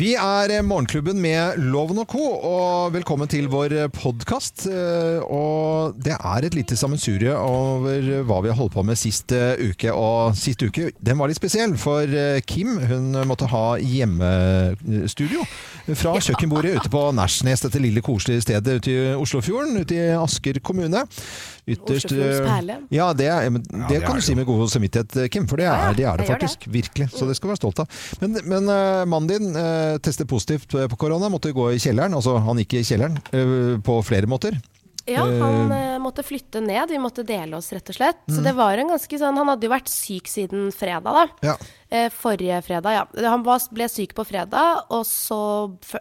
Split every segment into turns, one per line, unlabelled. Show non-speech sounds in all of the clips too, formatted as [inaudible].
Vi er Morgenklubben med Loven og Co., og velkommen til vår podkast. Og det er et lite sammensurie over hva vi har holdt på med sist eh, uke. Og sist uke den var litt spesiell, for eh, Kim hun måtte ha hjemmestudio fra kjøkkenbordet ute på Nærsnes, dette lille koselige stedet ute i Oslofjorden, ute i Asker kommune.
Ytterst,
Ja, det, er, det, ja, det kan du si med god samvittighet, Kim, for det er det, er det faktisk. Det. Virkelig. Så det skal du være stolt av. Men, men mannen din testet positivt på korona, måtte gå i kjelleren. Altså han gikk i kjelleren uh, på flere måter.
Ja, han uh, måtte flytte ned. Vi måtte dele oss, rett og slett. Mm. Så det var en ganske sånn Han hadde jo vært syk siden fredag, da. Ja. Forrige fredag, ja. Han var, ble syk på fredag, og så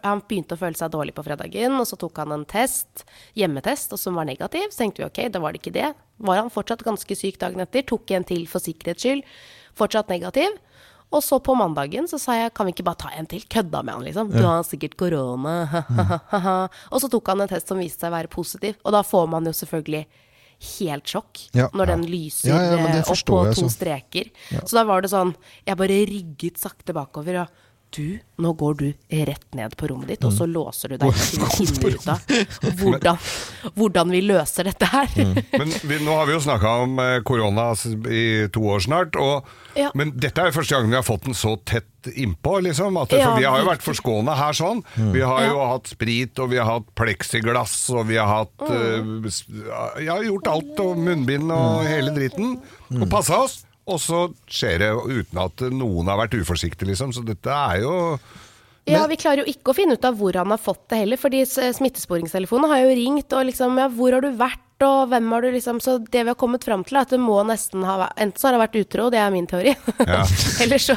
Han begynte å føle seg dårlig på fredagen, og så tok han en test, hjemmetest, og som var negativ. Så tenkte vi OK, da var det ikke det. Var han fortsatt ganske syk dagen etter. Tok en til for sikkerhets skyld. Fortsatt negativ. Og så på mandagen så sa jeg kan vi ikke bare ta en til? Kødda med han, liksom. Du har sikkert korona. [laughs] Og så tok han en test som viste seg å være positiv. Og da får man jo selvfølgelig helt sjokk ja. når den lyser ja, ja, opp på to streker. Så da var det sånn Jeg bare rygget sakte bakover. og du, nå går du rett ned på rommet ditt, og så mm. låser du deg inn og finner ut av hvordan, hvordan, vi løser dette her. Mm.
Men vi, nå har vi jo snakka om eh, korona i to år snart, og, ja. men dette er jo første gang vi har fått den så tett innpå, liksom. At, ja, vi har jo vært forskåna her sånn. Mm. Vi har jo ja. hatt sprit, og vi har hatt pleksiglass, og vi har hatt mm. uh, Ja, gjort alt, og munnbind og mm. hele dritten. Og mm. passa oss. Og så skjer det uten at noen har vært uforsiktig, liksom. Så dette er jo
ja, Vi klarer jo ikke å finne ut av hvor han har fått det heller. fordi smittesporingstelefonen har jo ringt og liksom Ja, hvor har du vært? og hvem har du liksom Så det vi har kommet fram til, er at det må nesten ha vært Enten så har han vært utro, det er min teori. Ja. [laughs] eller, så,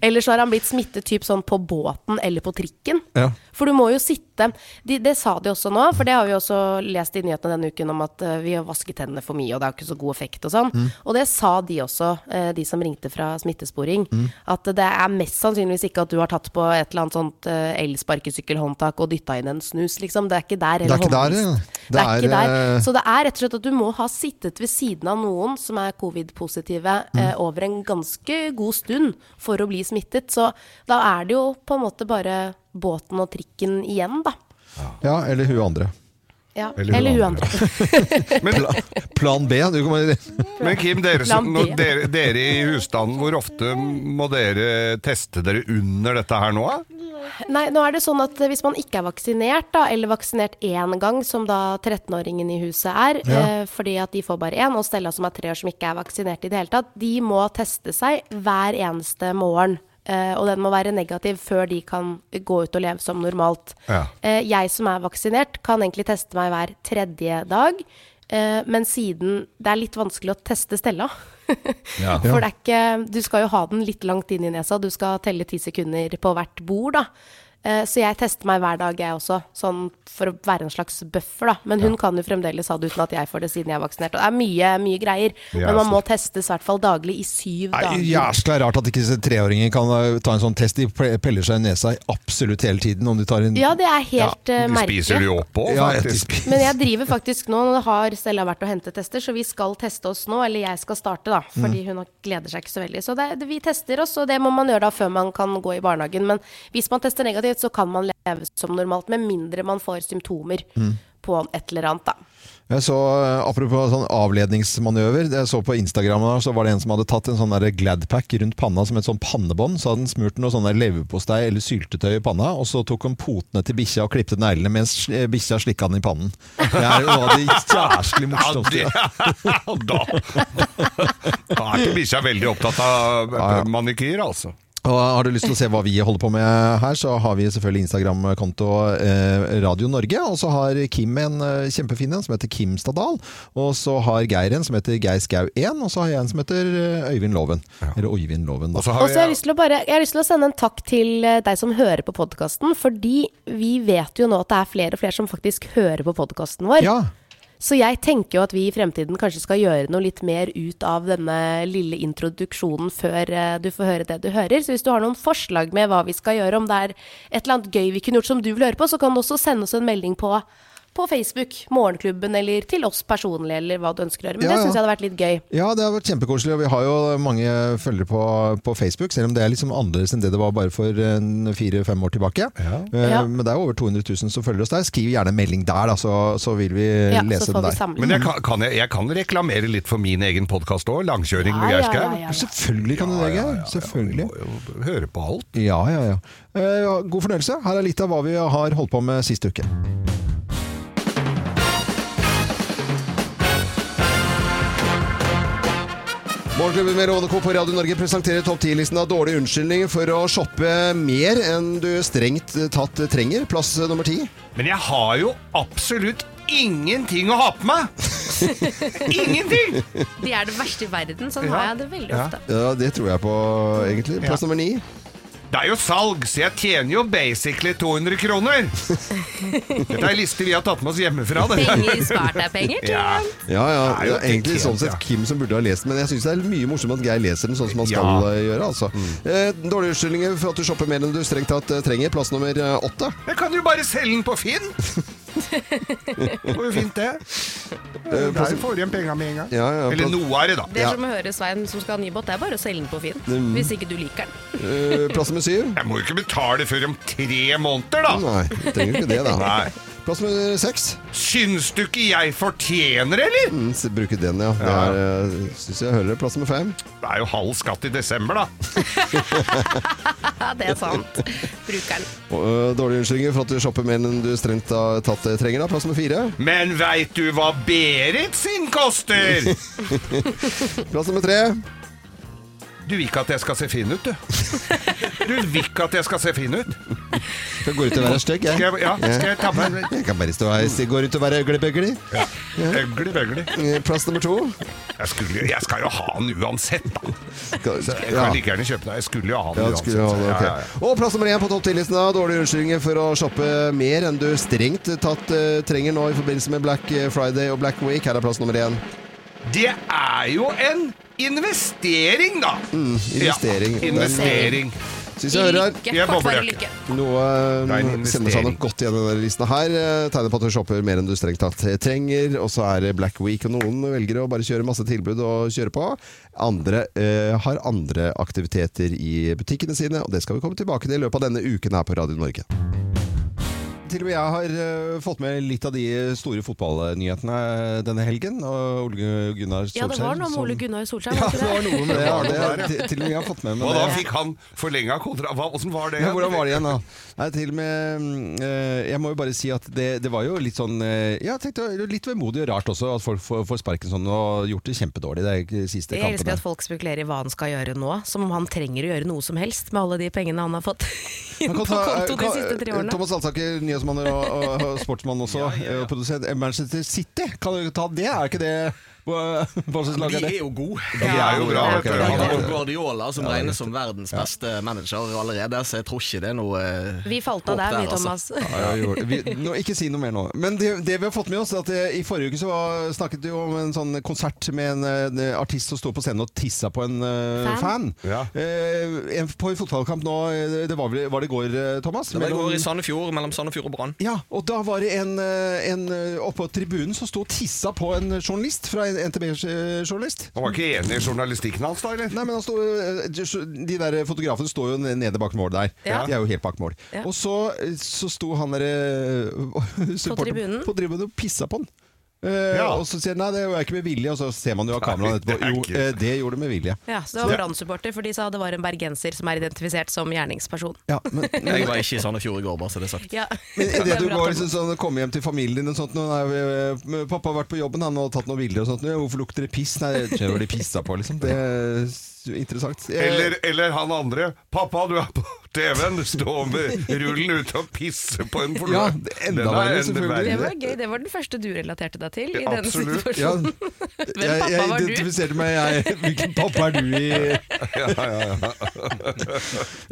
eller, så, har han blitt smittet typ sånn på båten eller på trikken. Ja. For du må jo sitte de, Det sa de også nå, for det har vi også lest i nyhetene denne uken om at uh, vi har vasket hendene for mye, og det har ikke så god effekt og sånn. Mm. Og det sa de også, uh, de som ringte fra smittesporing. Mm. At det er mest sannsynligvis ikke at du har tatt på et eller annet sånt uh, elsparkesykkelhåndtak og dytta inn en snus, liksom. Det er ikke der.
Det er ikke der, ja.
Det, det er, er, ikke der. Så det er er rett og slett at du må ha sittet ved siden av noen som er covid-positive mm. eh, over en ganske god stund for å bli smittet. Så da er det jo på en måte bare båten og trikken igjen, da.
Ja, eller hun andre.
Ja, eller, eller hun andre. [laughs]
Men, plan B.
Men Kim, dere, som, dere, dere, i husstanden, hvor ofte må dere teste dere under dette her nå?
Nei, nå er det sånn at hvis man ikke er vaksinert, da, eller vaksinert én gang, som da 13-åringen i huset er, ja. eh, fordi at de får bare én, og Stella som er tre år som ikke er vaksinert i det hele tatt, de må teste seg hver eneste morgen. Uh, og den må være negativ før de kan gå ut og leve som normalt. Ja. Uh, jeg som er vaksinert, kan egentlig teste meg hver tredje dag. Uh, men siden det er litt vanskelig å teste Stella [laughs] ja. For det er ikke Du skal jo ha den litt langt inn i nesa. Du skal telle ti sekunder på hvert bord, da. Eh, så jeg tester meg hver dag, jeg også, sånn for å være en slags buffer, da. Men hun ja. kan jo fremdeles ha det uten at jeg får det siden jeg er vaksinert. Og det er mye, mye greier. Men man må testes i hvert fall daglig i syv Nei, dager.
Jæskla rart at ikke treåringer kan eh, ta en sånn test. De peller seg i nesa absolutt hele tiden. Om de tar en
Ja, det er helt ja. merkelig.
De spiser de opp òg,
faktisk. Ja, Men jeg driver faktisk nå, nå har Stella vært og hentet tester, så vi skal teste oss nå. Eller jeg skal starte, da. Fordi mm. hun gleder seg ikke så veldig. Så det, vi tester oss, og det må man gjøre da før man kan gå i barnehagen. Men hvis man tester negativt, så kan man leve som normalt, med mindre man får symptomer mm. på et eller annet. da.
Jeg så, eh, Apropos sånn avledningsmanøver. Jeg så På Instagram der, så var det en som hadde tatt en sånn Gladpack rundt panna som et sånn pannebånd. Så hadde han smurt noe sånn leverpostei eller syltetøy i panna, og så tok han potene til bikkja og klipte neglene mens eh, bikkja slikka den i pannen. Det er jo noe av det jæsklig morsomste. Ja, [laughs]
da, da er ikke bikkja veldig opptatt av manikyr, altså.
Og Har du lyst til å se hva vi holder på med her, så har vi selvfølgelig Instagram-konto eh, Radio Norge. Og så har Kim en eh, kjempefin en som heter Kim Stadal. Og så har Geir en som heter Geir Skau 1. Og så har jeg en som heter eh, Øyvind Loven. Ja. Eller Øyvind Loven,
da. Og så har, jeg, lyst bare, jeg har lyst til å sende en takk til eh, deg som hører på podkasten. Fordi vi vet jo nå at det er flere og flere som faktisk hører på podkasten vår. Ja. Så jeg tenker jo at vi i fremtiden kanskje skal gjøre noe litt mer ut av denne lille introduksjonen før uh, du får høre det du hører. Så hvis du har noen forslag med hva vi skal gjøre, om det er et eller annet gøy vi kunne gjort som du vil høre på, så kan du også sende oss en melding på på Facebook, Morgenklubben, eller til oss personlig, eller hva du ønsker å gjøre. Men ja, det syns jeg hadde vært litt gøy.
Ja, det har vært kjempekoselig. Og vi har jo mange følgere på, på, Facebook, selv om det er liksom annerledes enn det det var bare for fire-fem år tilbake. Ja. Uh, men det er over 200 000 som følger oss der. Skriv gjerne en melding der, da, så, så vil vi lese den der.
Men jeg kan, kan jeg, jeg, kan reklamere litt for min egen podkast òg, 'Langkjøring med Geir Skau'.
Selvfølgelig kan du det, Geir. Selvfølgelig.
Vi må jo høre på alt.
Ja, ja, ja. Uh, god fornøyelse. Her er litt av hva vi har holdt på med sist uke. Morgenklubben med Råde Co. på Radio Norge presenterer topp 10-listen av dårlige unnskyldninger for å shoppe mer enn du strengt tatt trenger. Plass nummer ti.
Men jeg har jo absolutt ingenting å ha på meg! [laughs] ingenting!
De er det verste i verden. Sånn har jeg det veldig ofte.
Ja, det tror jeg på, egentlig. Plass nummer ni.
Det er jo salg, så jeg tjener jo basically 200 kroner. Dette er lister liste vi har tatt med oss hjemmefra.
Penger spart er penger
tjent. Ja, ja. ja. Det er egentlig sånn sett Kim som burde ha lest den, men jeg syns det er mye morsomt at Geir leser den sånn som han skal ja. Eh, gjøre. Altså. Mm. Eh, dårlige unnskyldninger for at du shopper mer enn du strengt tatt eh, trenger. Plass nummer åtte.
Jeg kan jo bare selge den på Finn! Det går jo fint, det. Der får du igjen penga med en gang. Ja, ja, Eller noe er det, da.
Det er som å høre Svein som skal ha ny båt. Det er bare å selge den på Finn. Mm. Hvis ikke du liker den.
Uh, plass nummer syv.
Jeg må jo ikke betale før om tre måneder, da.
Nei, trenger ikke det, da. Nei. Plass nummer seks.
Syns du ikke jeg fortjener, eller?
Mm, bruke den, ja. Det er, uh, syns jeg hører det. Plass nummer fem.
Det er jo halv skatt i desember, da. [laughs]
det er sant. Bruker den.
Uh, dårlige unnskyldninger for at du shopper mer enn du strengt har tatt trenger. da Plass nummer fire.
Men veit du hva Berit sin koster? [laughs]
Plass nummer tre.
Du vil ikke at jeg skal se fin ut, du. Du vil ikke at jeg skal se fin ut.
Skal gå ut og være stygg, jeg.
Skal jeg, ja, skal jeg ta
Jeg kan bare stå her og gå ut og være øglebøgli.
Ja. Øglebøgli.
Eh, plass nummer to.
Jeg, skulle, jeg, skal jo ha den uansett, da. Så jeg kan like gjerne kjøpe den. Jeg skulle jo ha den ja, uansett. Ha den,
okay. ja, og plass nummer én på topp 10-listen av dårlige unnskyldninger for å shoppe mer enn du strengt tatt uh, trenger nå i forbindelse med Black Friday og Black Week. Her er plass nummer én.
Det er jo en investering, da!
Mm, investering.
Ja, investering.
Syns jeg hører
her.
Noe um, sender seg nok godt igjen i denne listen her. Eh, tegner på at du shopper mer enn du strengt tatt trenger. Og så er det Black Week, og noen velger å bare kjøre masse tilbud og kjøre på. Andre uh, har andre aktiviteter i butikkene sine, og det skal vi komme tilbake til i løpet av denne uken her på Radio Norge. Til og med jeg har uh, fått med litt av de store fotballnyhetene denne helgen. Og Ole Gunnar Solskjær.
Ja, det var noe med Ole Gunnar Solskjær.
Ja, det var noe med det. Ja, det til, til, og med jeg har fått med meg
Og da fikk han forlenga kontra... Åssen var det?
Ja, hvordan var det igjen, da? Nei, til og med uh, Jeg må jo bare si at det, det var jo litt sånn uh, Ja, tenkte litt vemodig og rart også at folk får, får sparken sånn og gjort det kjempedårlig de siste kampene.
Jeg elsker at folk spekulerer i hva han skal gjøre nå, som om han trenger å gjøre noe som helst med alle de pengene han har fått inn på konto de siste tre årene.
Thomas Alsaker, nyhetsmann og, og, og sportsmann også, ja, ja, ja. produsent Manchester City, kan du ta det? Er ikke det
hva slags lag er det? De er jo gode.
De er jo bra.
Okay, okay. Guardiola, som regnes som verdens beste manager allerede, så jeg tror ikke det er noe
eh, Vi falt av der, vi, altså. Thomas.
Altså. vi, nå, ikke si noe mer nå. Men det, det, vi har fått med oss, er at eh, i forrige uke så snakket vi om en sånn konsert med en, en eh, artist som sto på scenen og tissa på en uh, fan. fan. Ja. Uh, på en fotballkamp nå, det var, var det i går, Thomas?
Det var i går i Sandefjord, mellom Sandefjord og Brann.
Ja, og da var det en, en oppå tribunen som sto og tissa på en journalist fra en NTB-journalist.
Han var ikke enig i journalistikken hans, da? eller?
Nei, men stod, eh, De der fotografene står jo nede bak mål der. Ja. De er jo helt bak mål. Ja. Og så, så sto han derre
eh, [laughs] På tribunen?
På tribunen og pissa på den. Uh, ja. Og så sier nei, det var ikke med vilje, og så ser man jo av kameraet etterpå. Jo, uh, det gjorde det med vilje.
Ja, Så det var Brann-supporter, for de sa det var en bergenser som er identifisert som gjerningsperson. Ja,
men, [laughs] jeg var ikke i Sandefjord i går, bare så det er sagt. Ja.
Men det du går liksom sånn, kommer hjem til familien din og sånt nå, nei, 'Pappa har vært på jobben han, har tatt noen bilder og sånt. 'Hvorfor lukter det piss?' Nei, det skjer de pissa på, liksom. Det interessant.
Eller, eller, han andre. 'Pappa, du er på TV-en, stå med rullen ute og pisse på en forløp'.
Ja, enda verre, selvfølgelig.
Det var gøy. Det var den første du relaterte deg til i ja, denne situasjonen. Ja. [laughs]
Hvem jeg, pappa var du? Jeg identifiserte meg jeg, Hvilken pappa er du i? [laughs] ja, ja, ja. [laughs]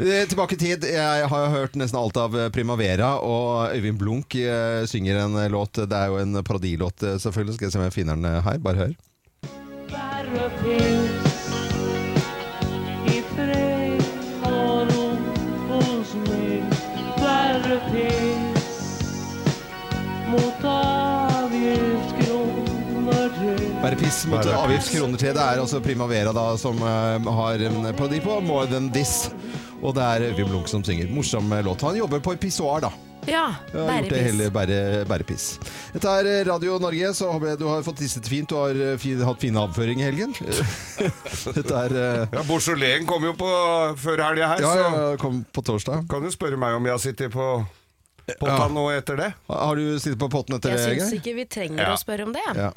Eh, tilbake i tid. Jeg har hørt nesten alt av Primavera, og Øyvind Blunk eh, synger en låt. Det er jo en parodilåt, eh, selvfølgelig. Skal jeg se om jeg finner den her. Bare hør. thought piss mot avgiftskroner til. Det er altså Primavera da som uh, har en parodi på More Than This. Og det er Øyvind Blunk som synger. Morsom låt. Han jobber på et pissoar, da.
Ja,
bærepiss. Bare, bærepiss. Dette er eh, Radio Norge, så håper jeg du har fått tisset fint og har eh, fin, hatt fin avføring i helgen. [laughs]
Dette er uh... Ja, Beaujolais kom jo på før helga her,
ja, ja, kom på torsdag.
Kan du spørre meg om jeg har sittet på potta ja. nå etter det?
Har du sittet på potten etter
jeg
det?
Jeg syns ikke vi trenger ja. å spørre om det. Ja.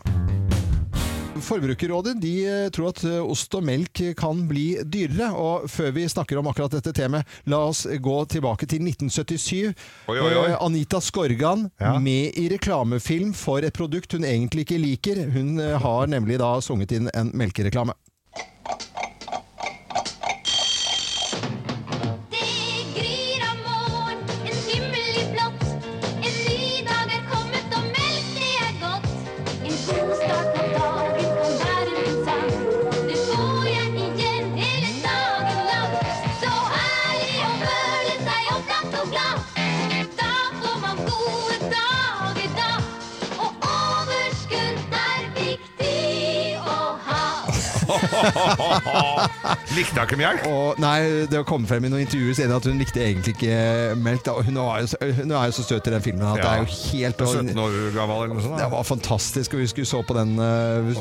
Forbrukerrådet de eh, tror at eh, ost og melk kan bli dyrere. Og før vi snakker om akkurat dette temaet, la oss gå tilbake til 1977. Oi, oi, oi. Eh, Anita Skorgan ja. med i reklamefilm for et produkt hun egentlig ikke liker. Hun har nemlig da sunget inn en melkereklame. [laughs]
Likte hun ikke melk?
Og, nei, det kom frem i noen intervjuer senere at hun likte egentlig ikke melk. Da. Hun, var jo, hun er jo så søt i den filmen at ja. det er jo helt
17 år gammel eller noe sånt?
Det var fantastisk. Og vi skulle så på den uh,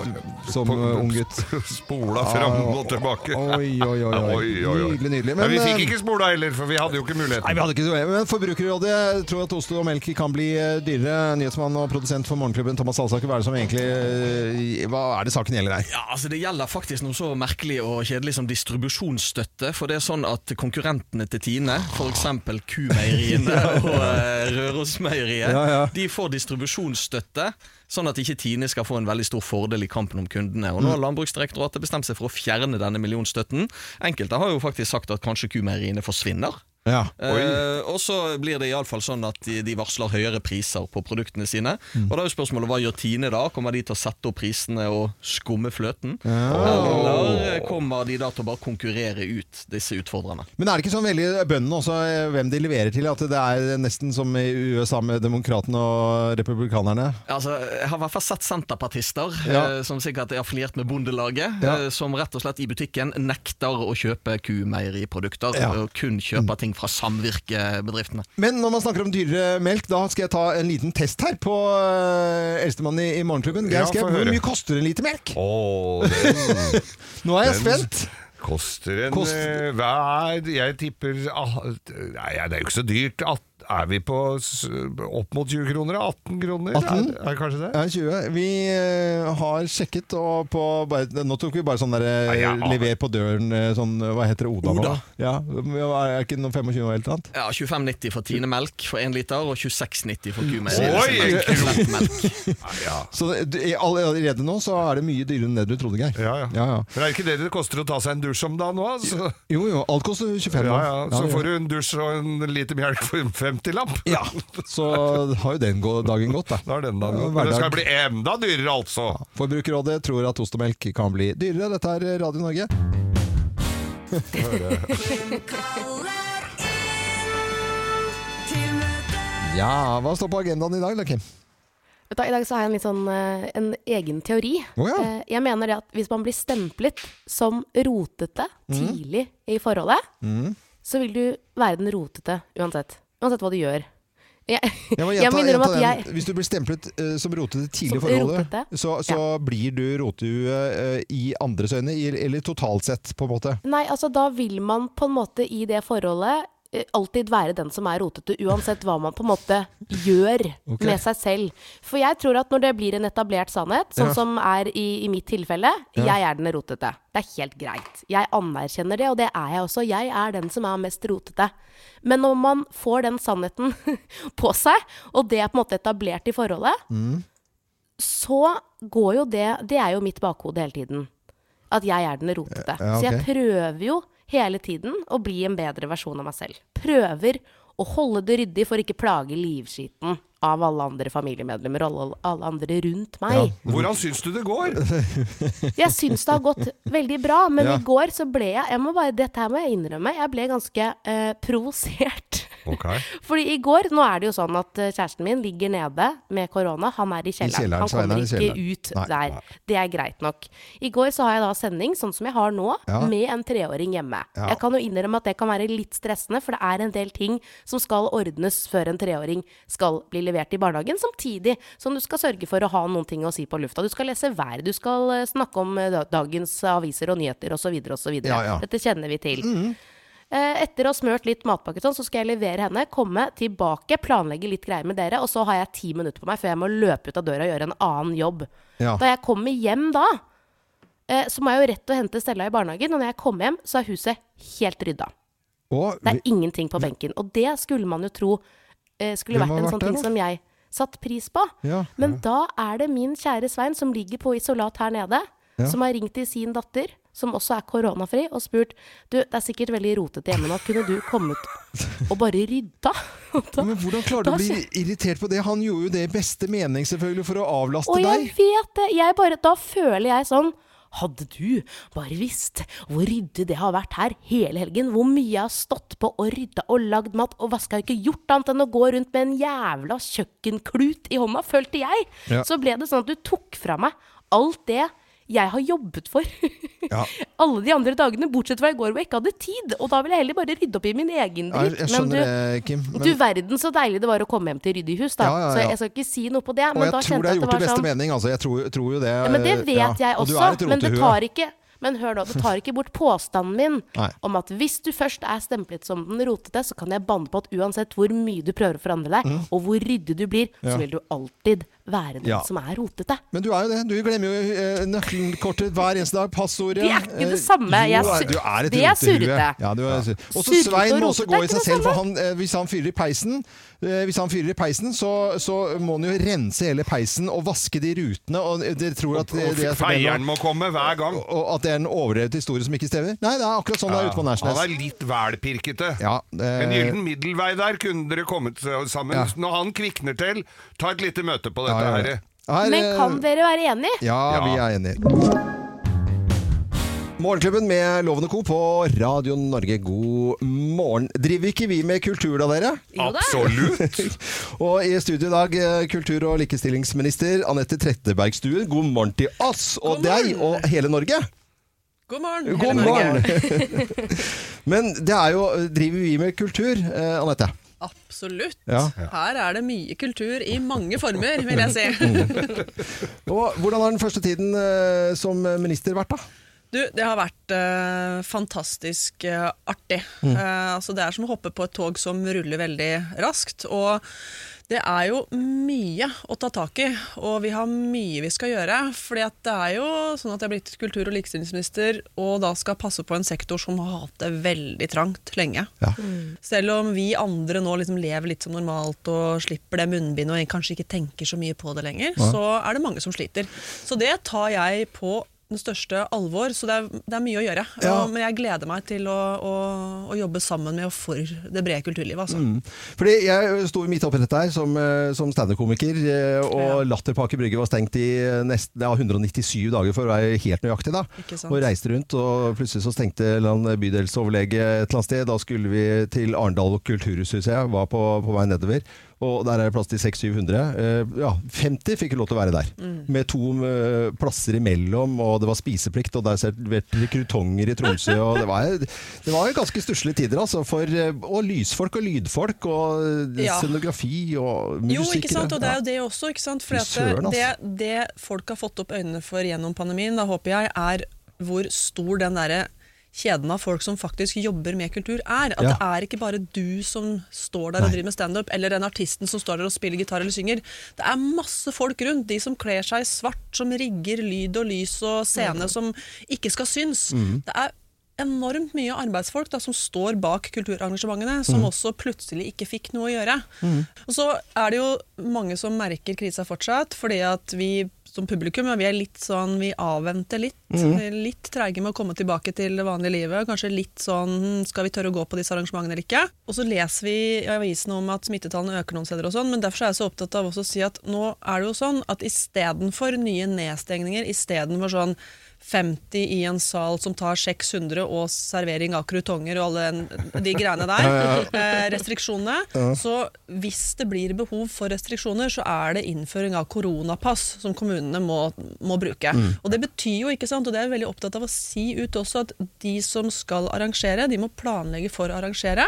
som uh, ung gutt. [laughs]
Spola fram og tilbake.
Oi, [laughs] oi, oi. oi. Nydelig, nydelig.
Men, men, vi fikk ikke spola heller, for vi hadde jo ikke muligheten.
Nei, vi hadde ikke Men Forbrukerrådet tror at ost og melk kan bli dyrere. Nyhetsmann og produsent for Morgenklubben Thomas Alsaker, hva er det som egentlig Hva er det saken gjelder her?
Ja, altså Det gjelder faktisk noe så merkelig og kjedelig som distribusjonsstøtte. For det er sånn at konkurrentene til Tine, f.eks. Kumeieriene [laughs] og uh, Rørosmeieriet, ja, ja. de får distribusjonsstøtte. Sånn at ikke Tine skal få en veldig stor fordel i kampen om kundene. Og Nå har mm. Landbruksdirektoratet bestemt seg for å fjerne denne millionstøtten. Enkelte har jo faktisk sagt at kanskje kumeieriene forsvinner. Ja. Eh, og så blir det iallfall sånn at de, de, varsler høyere priser på produktene sine. Mm. Og da er jo spørsmålet hva gjør Tine da? Kommer de til å sette opp prisene og skumme fløten? Ja. Eller kommer de da til å bare konkurrere ut disse utfordrerne?
Men er det ikke sånn veldig bøndene også, eh, hvem de leverer til? At det er nesten som i USA med demokratene og republikanerne?
Altså, Jeg har i hvert fall sett senterpartister ja. eh, som sikkert er affiliert med Bondelaget, ja. eh, som rett og slett i butikken nekter å kjøpe kumeieriprodukter, og kun kjøper mm. ting fra samvirkebedriftene.
Men når man snakker om dyrere melk, da skal jeg ta en liten test her på uh, eldstemann i, i Morgenklubben. Geir ja, Hvor mye koster en liter melk?
Oh, [laughs] den,
Nå er jeg den, spent.
Koster en Kost... uh, hva er, Jeg tipper ah, Nei, det er jo ikke så dyrt. 18 er vi på opp mot 20 kroner? 18 kroner?
18?
Er, er kanskje det?
Ja, 20. Vi uh, har sjekket, og på bare, Nå tok vi bare sånn der ja, ja. lever på døren, eh, sånn Hva heter det? Oda? Oda. Ja, er ikke noe 25 og helt annet?
Ja, 25,90 for Tine melk for 1 liter, og 26,90 for kumelk.
ja. Så allerede nå så er det mye dyrere enn det du trodde, Geir.
Ja, ja. ja, Men er det ikke det det koster å ta seg en dusj om da nå? Altså?
Jo, jo. Alt koster 25
ja, ja. Så får du en dusj og en liter melk for 5 50-lapp.
Ja, så har jo den dagen gått, da.
da er den dagen gått. Det skal bli enda dyrere, altså. Ja.
Forbrukerrådet tror at ost og melk kan bli dyrere. Dette er Radio Norge. ja, hva står på agendaen i dag, da, Kim?
Du, I dag så har jeg en, litt sånn, uh, en egen teori. Oh, ja. uh, jeg mener det at hvis man blir stemplet som rotete mm. tidlig i forholdet, mm. så vil du være den rotete uansett. Uansett hva du gjør.
Jeg, [laughs] jeg, jeg minner om at jeg Hvis du blir stemplet uh, som rotete tidlig i forholdet, så, så ja. blir du rotehue uh, i andres øyne, eller totalt sett, på en måte?
Nei, altså da vil man på en måte i det forholdet Eh, alltid være den som er rotete, uansett hva man på en måte gjør okay. med seg selv. For jeg tror at når det blir en etablert sannhet, sånn ja. som er i, i, mitt tilfelle ja. Jeg er den rotete. Det er helt greit. Jeg anerkjenner det, og det er jeg også. Jeg er den som er mest rotete. Men når man får den sannheten [laughs] på seg, og det er på en måte etablert i forholdet, mm. så går jo det Det er jo mitt bakhode hele tiden. At jeg er den rotete. Ja, okay. Så jeg prøver jo hele tiden å bli en bedre versjon av meg selv. Prøver å holde det ryddig for ikke plage livskiten av alle andre familiemedlemmer og alle, alle andre rundt meg. Ja. [laughs]
Hvordan syns du det går? [laughs]
jeg syns det har gått veldig bra, men ja. i går så ble jeg, jeg må bare, Dette her må jeg innrømme. Jeg ble ganske uh, provosert
Okay. [laughs]
Fordi i går Nå er det jo sånn at eh, kjæresten min ligger nede med korona. Han er i kjelleren. I han kommer ikke ut nei, der. Nei. Det er greit nok. I går så har jeg da sending, sånn som jeg har nå, ja. med en treåring hjemme. Ja. Jeg kan jo innrømme at det kan være litt stressende, for det er en del ting som skal ordnes før en treåring skal bli levert i barnehagen, samtidig som du skal sørge for å ha noen ting å si på lufta. Du skal lese vær, du skal eh, snakke om eh, dagens aviser og nyheter osv. osv. Ja, ja. Dette kjenner vi til. Mm. Etter å ha smørt litt matpakke sånn, så skal jeg levere henne, komme tilbake, planlegge litt greier med dere, og så har jeg ti minutter på meg før jeg må løpe ut av døra og gjøre en annen jobb. Ja. Da jeg kommer hjem da, så må jeg jo rett og hente Stella i barnehagen, og når jeg kommer hjem, så er huset helt rydda. Og, det er ingenting på benken. Og det skulle man jo tro skulle vært en sånn ting som jeg satt pris på. Ja, Men da er det min kjære Svein som ligger på isolat her nede, som har ringt til sin datter, som også er koronafri, og spurt Du, det er sikkert veldig rotete hjemme nå, kunne du kommet og bare rydda? [laughs]
Da, Men hvordan klarer du å bli irritert på det? Han gjorde jo det i beste mening, selvfølgelig, for å avlaste
deg.
Og
jeg vet det! Jeg bare, da føler jeg sånn hadde du bare visst hvor ryddig det har vært her hele helgen, hvor mye jeg har stått på og rydda og lagd mat og vaska, ikke gjort annet enn å gå rundt med en jævla kjøkkenklut i hånda, følte jeg. Ja. Så ble det sånn at du tok fra meg alt det jeg har jobbet for [laughs] ja. [laughs] alle de andre dagene, bortsett fra i går hvor jeg ikke hadde tid. Og da vil jeg heller bare rydde opp i min egen dritt.
Ja, men, du, det, Kim,
men... du, verden så deilig det var å komme hjem til ryddig hus, da. Ja, så jeg skal ikke si noe på det.
Men og jeg tror det er gjort i beste sånn... mening, altså. Jeg tror, tror, jo det.
men det vet jeg også. Men det tar ikke men hør nå, det tar ikke bort påstanden min Nei. om at hvis du først er stemplet som den rotete, så kan jeg banne på at uansett hvor mye du prøver å forandre deg, mm. og hvor ryddig du blir, ja. så vil du alltid være den ja. som er rotete.
Men du er jo det. Du glemmer jo eh, nøkkelkortet hver eneste dag. Passordet.
Det er ikke det samme. Jeg, jo,
du er et
det er surrete.
Ja, og så Svein må også gå i seg selv, for han, eh, hvis han fyrer i peisen eh, hvis han fyrer i peisen, så, så, må han jo rense hele peisen og vaske de rutene. Og dere tror at det,
det, Feieren må komme hver gang.
Og, og at det er en overdrevet historie som ikke stemmer? Nei, det er akkurat sånn ja, det er ute på Nærsnes.
Han er litt velpirkete. Ja, det... En gyllen middelvei der kunne dere kommet sammen. Ja. Når han kvikner til, ta et lite møte på dette ja, her.
her. Men kan dere være enige?
Ja, vi er enige. Morgenklubben med Lovende Co. på Radio Norge, god morgen. Driver ikke vi med kultur da, dere?
Absolutt! [laughs]
og i studio i dag, eh, kultur- og likestillingsminister Anette Trettebergstuen. God morgen til oss og deg og hele Norge.
God morgen!
God morgen. [laughs] Men det er jo Driver vi med kultur, eh, Anette?
Absolutt. Ja. Her er det mye kultur i mange former, vil jeg si. [laughs]
Og hvordan har den første tiden eh, som minister vært, da?
Du, det har vært uh, fantastisk uh, artig. Mm. Uh, altså det er som å hoppe på et tog som ruller veldig raskt. Og det er jo mye å ta tak i, og vi har mye vi skal gjøre. For det er jo sånn at jeg er blitt kultur- og likestillingsminister og da skal passe på en sektor som har hatt det veldig trangt lenge. Ja. Mm. Selv om vi andre nå liksom lever litt som normalt og slipper det munnbindet og kanskje ikke tenker så mye på det lenger, ja. så er det mange som sliter. Så det tar jeg på den største alvor, så det er, det er mye å gjøre. Ja. Og, men jeg gleder meg til å, å, å, jobbe sammen med og for det brede kulturlivet. Altså. Mm.
Fordi Jeg sto midt oppi dette her som, eh, som standup-komiker, eh, og ja. Latter Brygge var stengt i nesten, ja, 197 dager, for å være helt nøyaktig. da. Og reiste rundt, og plutselig så stengte en bydelsoverlege et eller annet sted. Da skulle vi til Arendal kulturhus, husker jeg. Var på, på vei nedover. Og der er det plass til 600-700. Eh, ja, 50 fikk lov til å være der. Mm. Med to eh, plasser imellom, og det var spiseplikt, og der serverte krutonger i Tromsø. og Det var, det var ganske stusslige tider, altså. For, eh, og lysfolk og lydfolk, og ja. scenografi og musikere.
Jo, ikke sant. Og det er jo det også, ikke sant. For Søren, det, det folk har fått opp øynene for gjennom pandemien, da håper jeg, er hvor stor den derre kjeden av folk som faktisk jobber med kultur, er. At ja. det er ikke bare du som står der og driver med standup, eller den artisten som står der og spiller gitar eller synger. Det er masse folk rundt. De som kler seg svart, som rigger lyd og lys og scene mm. som ikke skal synes. Mm. Det er enormt mye arbeidsfolk da, som står bak kulturarrangementene, som mm. også plutselig ikke fikk noe å gjøre. Mm. Og så er det jo mange som merker krisa fortsatt, fordi at vi som publikum. Vi er litt sånn, vi avventer litt. Mm. Litt treige med å komme tilbake til det vanlige livet. Kanskje litt sånn skal vi tørre å gå på disse arrangementene eller ikke? Og så leser vi i avisen om at smittetallene øker noen steder og sånn, men derfor er jeg så opptatt av også å si at nå er det jo sånn at istedenfor nye nedstengninger, istedenfor sånn 50 i en sal som tar 600, og servering av krutonger og alle de greiene der. [laughs] Eh, restriksjonene. Så hvis det blir behov for restriksjoner, så er det innføring av koronapass som kommunene må, må bruke. Mm. Og det betyr jo, ikke sant, og det er jeg veldig opptatt av å si ut også, at de som skal arrangere, de må planlegge for å arrangere.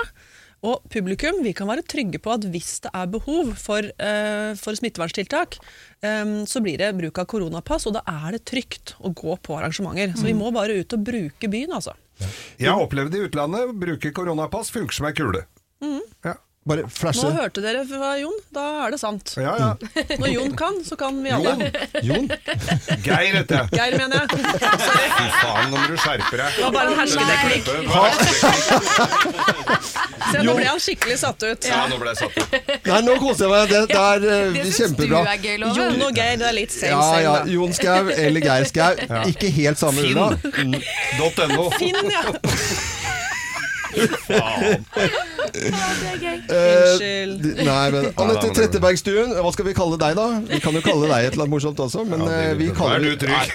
Og publikum, vi kan være trygge på at hvis det er behov for, uh, for smitteverntiltak, så blir det bruk av koronapass, og da er det trygt å gå på arrangementer. Så vi mm. må bare ut og bruke byen, altså.
Jeg har opplevd i utlandet. Bruke koronapass funker som ei kule. Mm.
Ja. Bare flashe. Nå hørte dere fra Jon, da er det sant.
Ja, ja. [laughs]
Når Jon kan, så kan vi alle.
Jon? Jon? [laughs] Geir heter jeg.
Geir, mener jeg.
Fy faen, nå må du skjerpe deg.
Det var bare en hersketeknikk. Se, nå ble han skikkelig satt ut.
Ja, nå ble jeg satt ut.
Nei, nå koser jeg meg. Det, det er det kjempebra.
Jon og Geir, det er litt same,
ja, ja. Jon Skau eller Geir Skau. Ikke helt samme
ulla. Finn.no.
Finn, ja. [laughs]
Faen.
det er gøy. Unnskyld.
Nei, men [laughs] Anette Trettebergstuen, hva skal vi kalle deg, da? Vi kan jo kalle deg et eller annet morsomt også, men ja, det, vi kaller
Vær du trygg?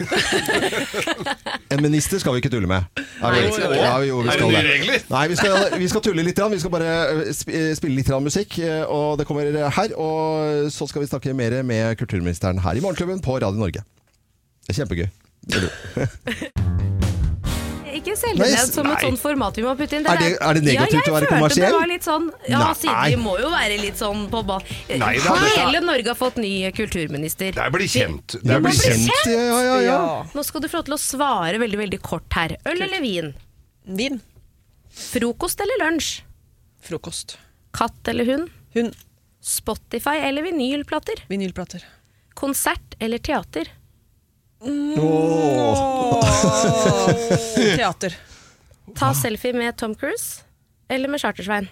en minister skal vi ikke tulle med.
Er det, ja, jo, vi skal det. regler?
Nei, vi skal, vi skal, tulle litt. Vi skal bare spille litt musikk, og det kommer her. Og så skal vi snakke mer med kulturministeren her i Morgenklubben på Radio Norge. Det er kjempegøy. [laughs]
Ikke selge ned som et sånt format vi må putte inn.
Det er, det, er det negativt ja, å være kommersiell?
Det var litt sånn, ja, Nei. siden vi må jo være litt sånn på ball. Hele Norge har fått ny kulturminister.
Det blir kjent.
Det blir kjent. kjent. Ja, ja, ja.
Nå skal du få lov til å svare veldig veldig kort her. Øl eller vin?
Vin.
Frokost eller lunsj?
Frokost.
Katt eller hund?
Hund.
Spotify eller vinylplater?
Vinylplater.
Konsert eller teater?
Oh. [laughs] Teater.
Ta selfie med Tom Cruise eller med Chartersvein?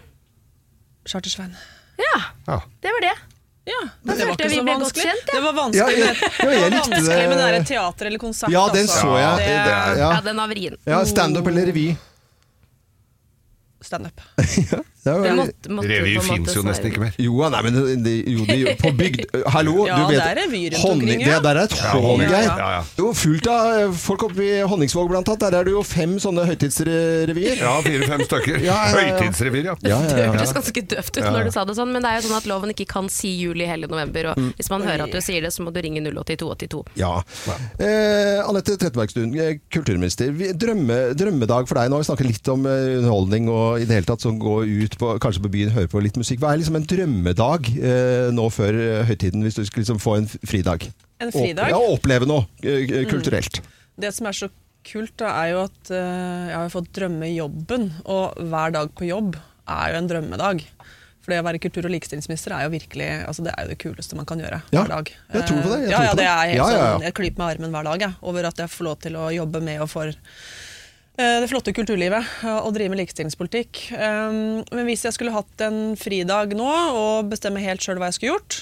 Chartersvein.
Ja, ja. det var det.
Ja, da det var ikke så vanskelig. Kjent,
ja.
Det var vanskelig, ja, jeg,
ja, jeg likte
det. vanskelig med det teater eller konsert.
Ja, den så jeg.
Det, det, ja. den var vrien.
Ja, Standup eller revy?
Standup. [laughs]
Ja, måtte, måtte, revy fins jo nesten ikke mer.
Jo, nei, men det, jo, de, på bygd [laughs] Hallo,
ja, du vet det er rundt omkring,
ja. Det der er et Geir. Ja, ja, jo, fullt av eh, folk oppe i Honningsvåg blant annet. Der er det jo fem sånne høytidsrevyer.
Ja, fire-fem stykker. Høytidsrevyer, ja.
Det hørtes ganske døvt ut når du sa det sånn, men det er jo sånn at loven ikke kan si juli hele november. Og mm. hvis man hører at du sier det, så må du ringe 08282.
Ja. Eh, Anette Trettebergstuen, eh, kulturminister. Drømme, drømmedag for deg. Nå vi snakker litt om eh, underholdning og i det hele tatt som går ut ut på, kanskje på byen, hører på litt musikk. Hva er liksom en drømmedag eh, nå før eh, høytiden, hvis du skal liksom få en fridag?
En fridag?
ja, oppleve noe eh, mm. kulturelt. Mm.
Det som er så kult, da, er jo at eh, jeg har fått drømme jobben, og hver dag på jobb er jo en drømmedag. For det å være kultur- og likestillingsminister er jo virkelig altså det er jo det kuleste man kan gjøre
ja,
hver dag.
Jeg tror på det.
Jeg, ja, ja, det er helt ja, sånn, jeg klyper med armen hver dag jeg, over at jeg får lov til å jobbe med og for Eh, det flotte kulturlivet og eh, drive med likestillingspolitikk. Eh, men hvis jeg skulle hatt en fridag nå og bestemme helt sjøl hva jeg skulle gjort,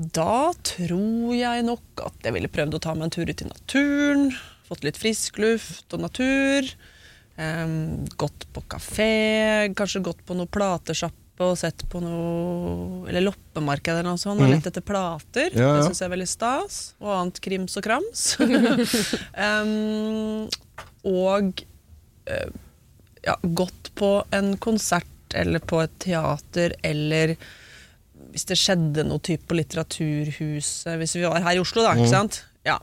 da tror jeg nok at jeg ville prøvd å ta meg en tur ut i naturen. Fått litt frisk luft og natur. Gått på kafé, kanskje gått på noe platesjappe og sett på noe Eller loppemarked eller noe sånt, og mhm. lett etter plater. Ja, ja. Det syns jeg er veldig stas. Og annet krims og krams. um, [laughs] [laughs] og uh, ja, gått på en konsert eller på et teater eller hvis det skjedde noe type på Litteraturhuset Hvis vi var her i Oslo, da. ikke mm. sant? Ja,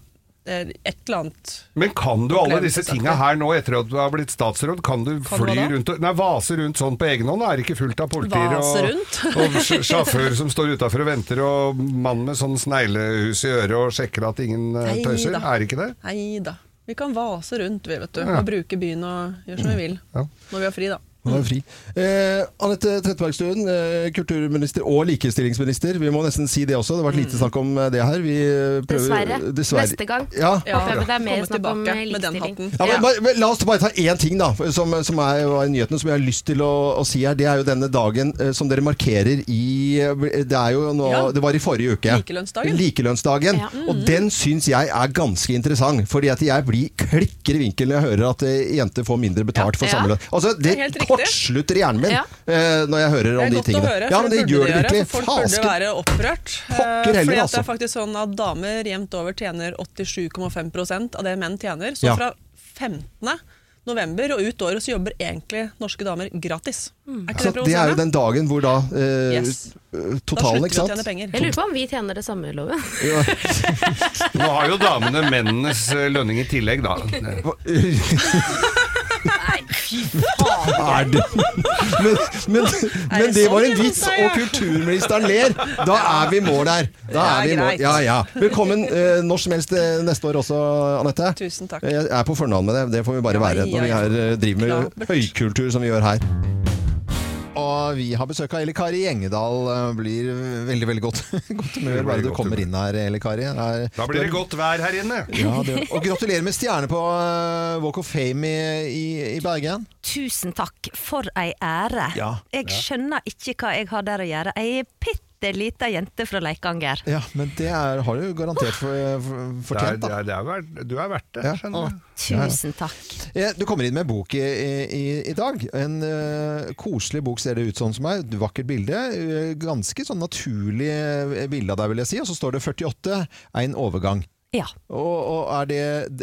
et eller annet
Men kan du alle disse tinga her nå, etter at du har blitt statsråd? Kan du kan fly du rundt Nei, vase rundt sånn på egen hånd? Er det ikke fullt av politier og, [laughs] og sjåfør som står utafor og venter, og mann med sånn sneglehus i øret og sjekker at ingen eh, tøyser? Er det ikke det?
Nei da. Vi kan vase rundt vi, vet du, og bruke byen og gjøre som vi vil. Når vi har fri, da.
Han er fri. Eh, Anette Trettebergstuen, eh, kulturminister og likestillingsminister. Vi må nesten si det også. Det har vært lite mm. snakk om eh, det her.
Prøver, dessverre. dessverre. Neste gang.
Ja.
Ja. Det er mer snakk om eh, likestilling.
Ja, men, bare, la oss bare ta én ting, da, som, som er, er nyhetene som jeg har lyst til å, å, si her. Det er jo denne dagen eh, som dere markerer i Det er jo nå Det var i forrige uke.
Likelønnsdagen.
Likelønnsdagen. Mm. Og den syns jeg er ganske interessant. Fordi at jeg blir klikker i vinkel når jeg hører at jenter får mindre betalt for samme lønn. Altså, det, det kortslutter hjernen min ja. uh, når jeg hører om de tingene. Høre,
ja, men det, det gjør det virkelig. Folk burde være opprørt. Uh, fordi altså. det er altså. faktisk sånn at damer jevnt over tjener 87,5% av det menn tjener. Så fra 15 november og ut året så jobber egentlig norske damer gratis.
Mm. Er ikke det, det er jo den dagen hvor da eh, yes. totalen, ikke sant?
Da Jeg lurer på om vi tjener det samme, Loven. [laughs]
Nå har jo damene mennenes eh, lønning i tillegg, da. [laughs]
Nei, fy faen!
Men, men, men, det var en vits, og kulturministeren ler! Da er vi i mål der. Da er vi i mål. Ja, ja. Velkommen eh, når som helst eh, neste år også, Anette.
Tusen takk.
Jeg er på fornavn med det. Det får vi bare være når vi her eh, driver med høykultur som vi gjør her. Og vi har besøk av Eli Kari Gjengedal. Blir veldig veldig godt, [laughs] godt humør bare du kommer inn her, Eli Kari.
Er, da blir det godt vær her inne.
Ja, det, og gratulerer med stjerne på uh, Walk of Fame i, i, i, Bergen.
Tusen takk. For ei ære. Ja. Jeg skjønner ikke hva jeg har der å gjøre. Jeg er pitt bitte lita jente fra Leikanger.
Ja, men det er, har du garantert for, for, fortjent,
da. Det er, det er, du er verdt det, ja. skjønner
du. Tusen takk.
Ja, du kommer inn med bok i, i, i dag. En uh, koselig bok ser det ut sånn som er. Vakkert bilde. Uh, ganske sånn naturlig eh, bilde av deg, vil jeg si. Og så står det 48, en overgang.
Ja.
Og, og er, det,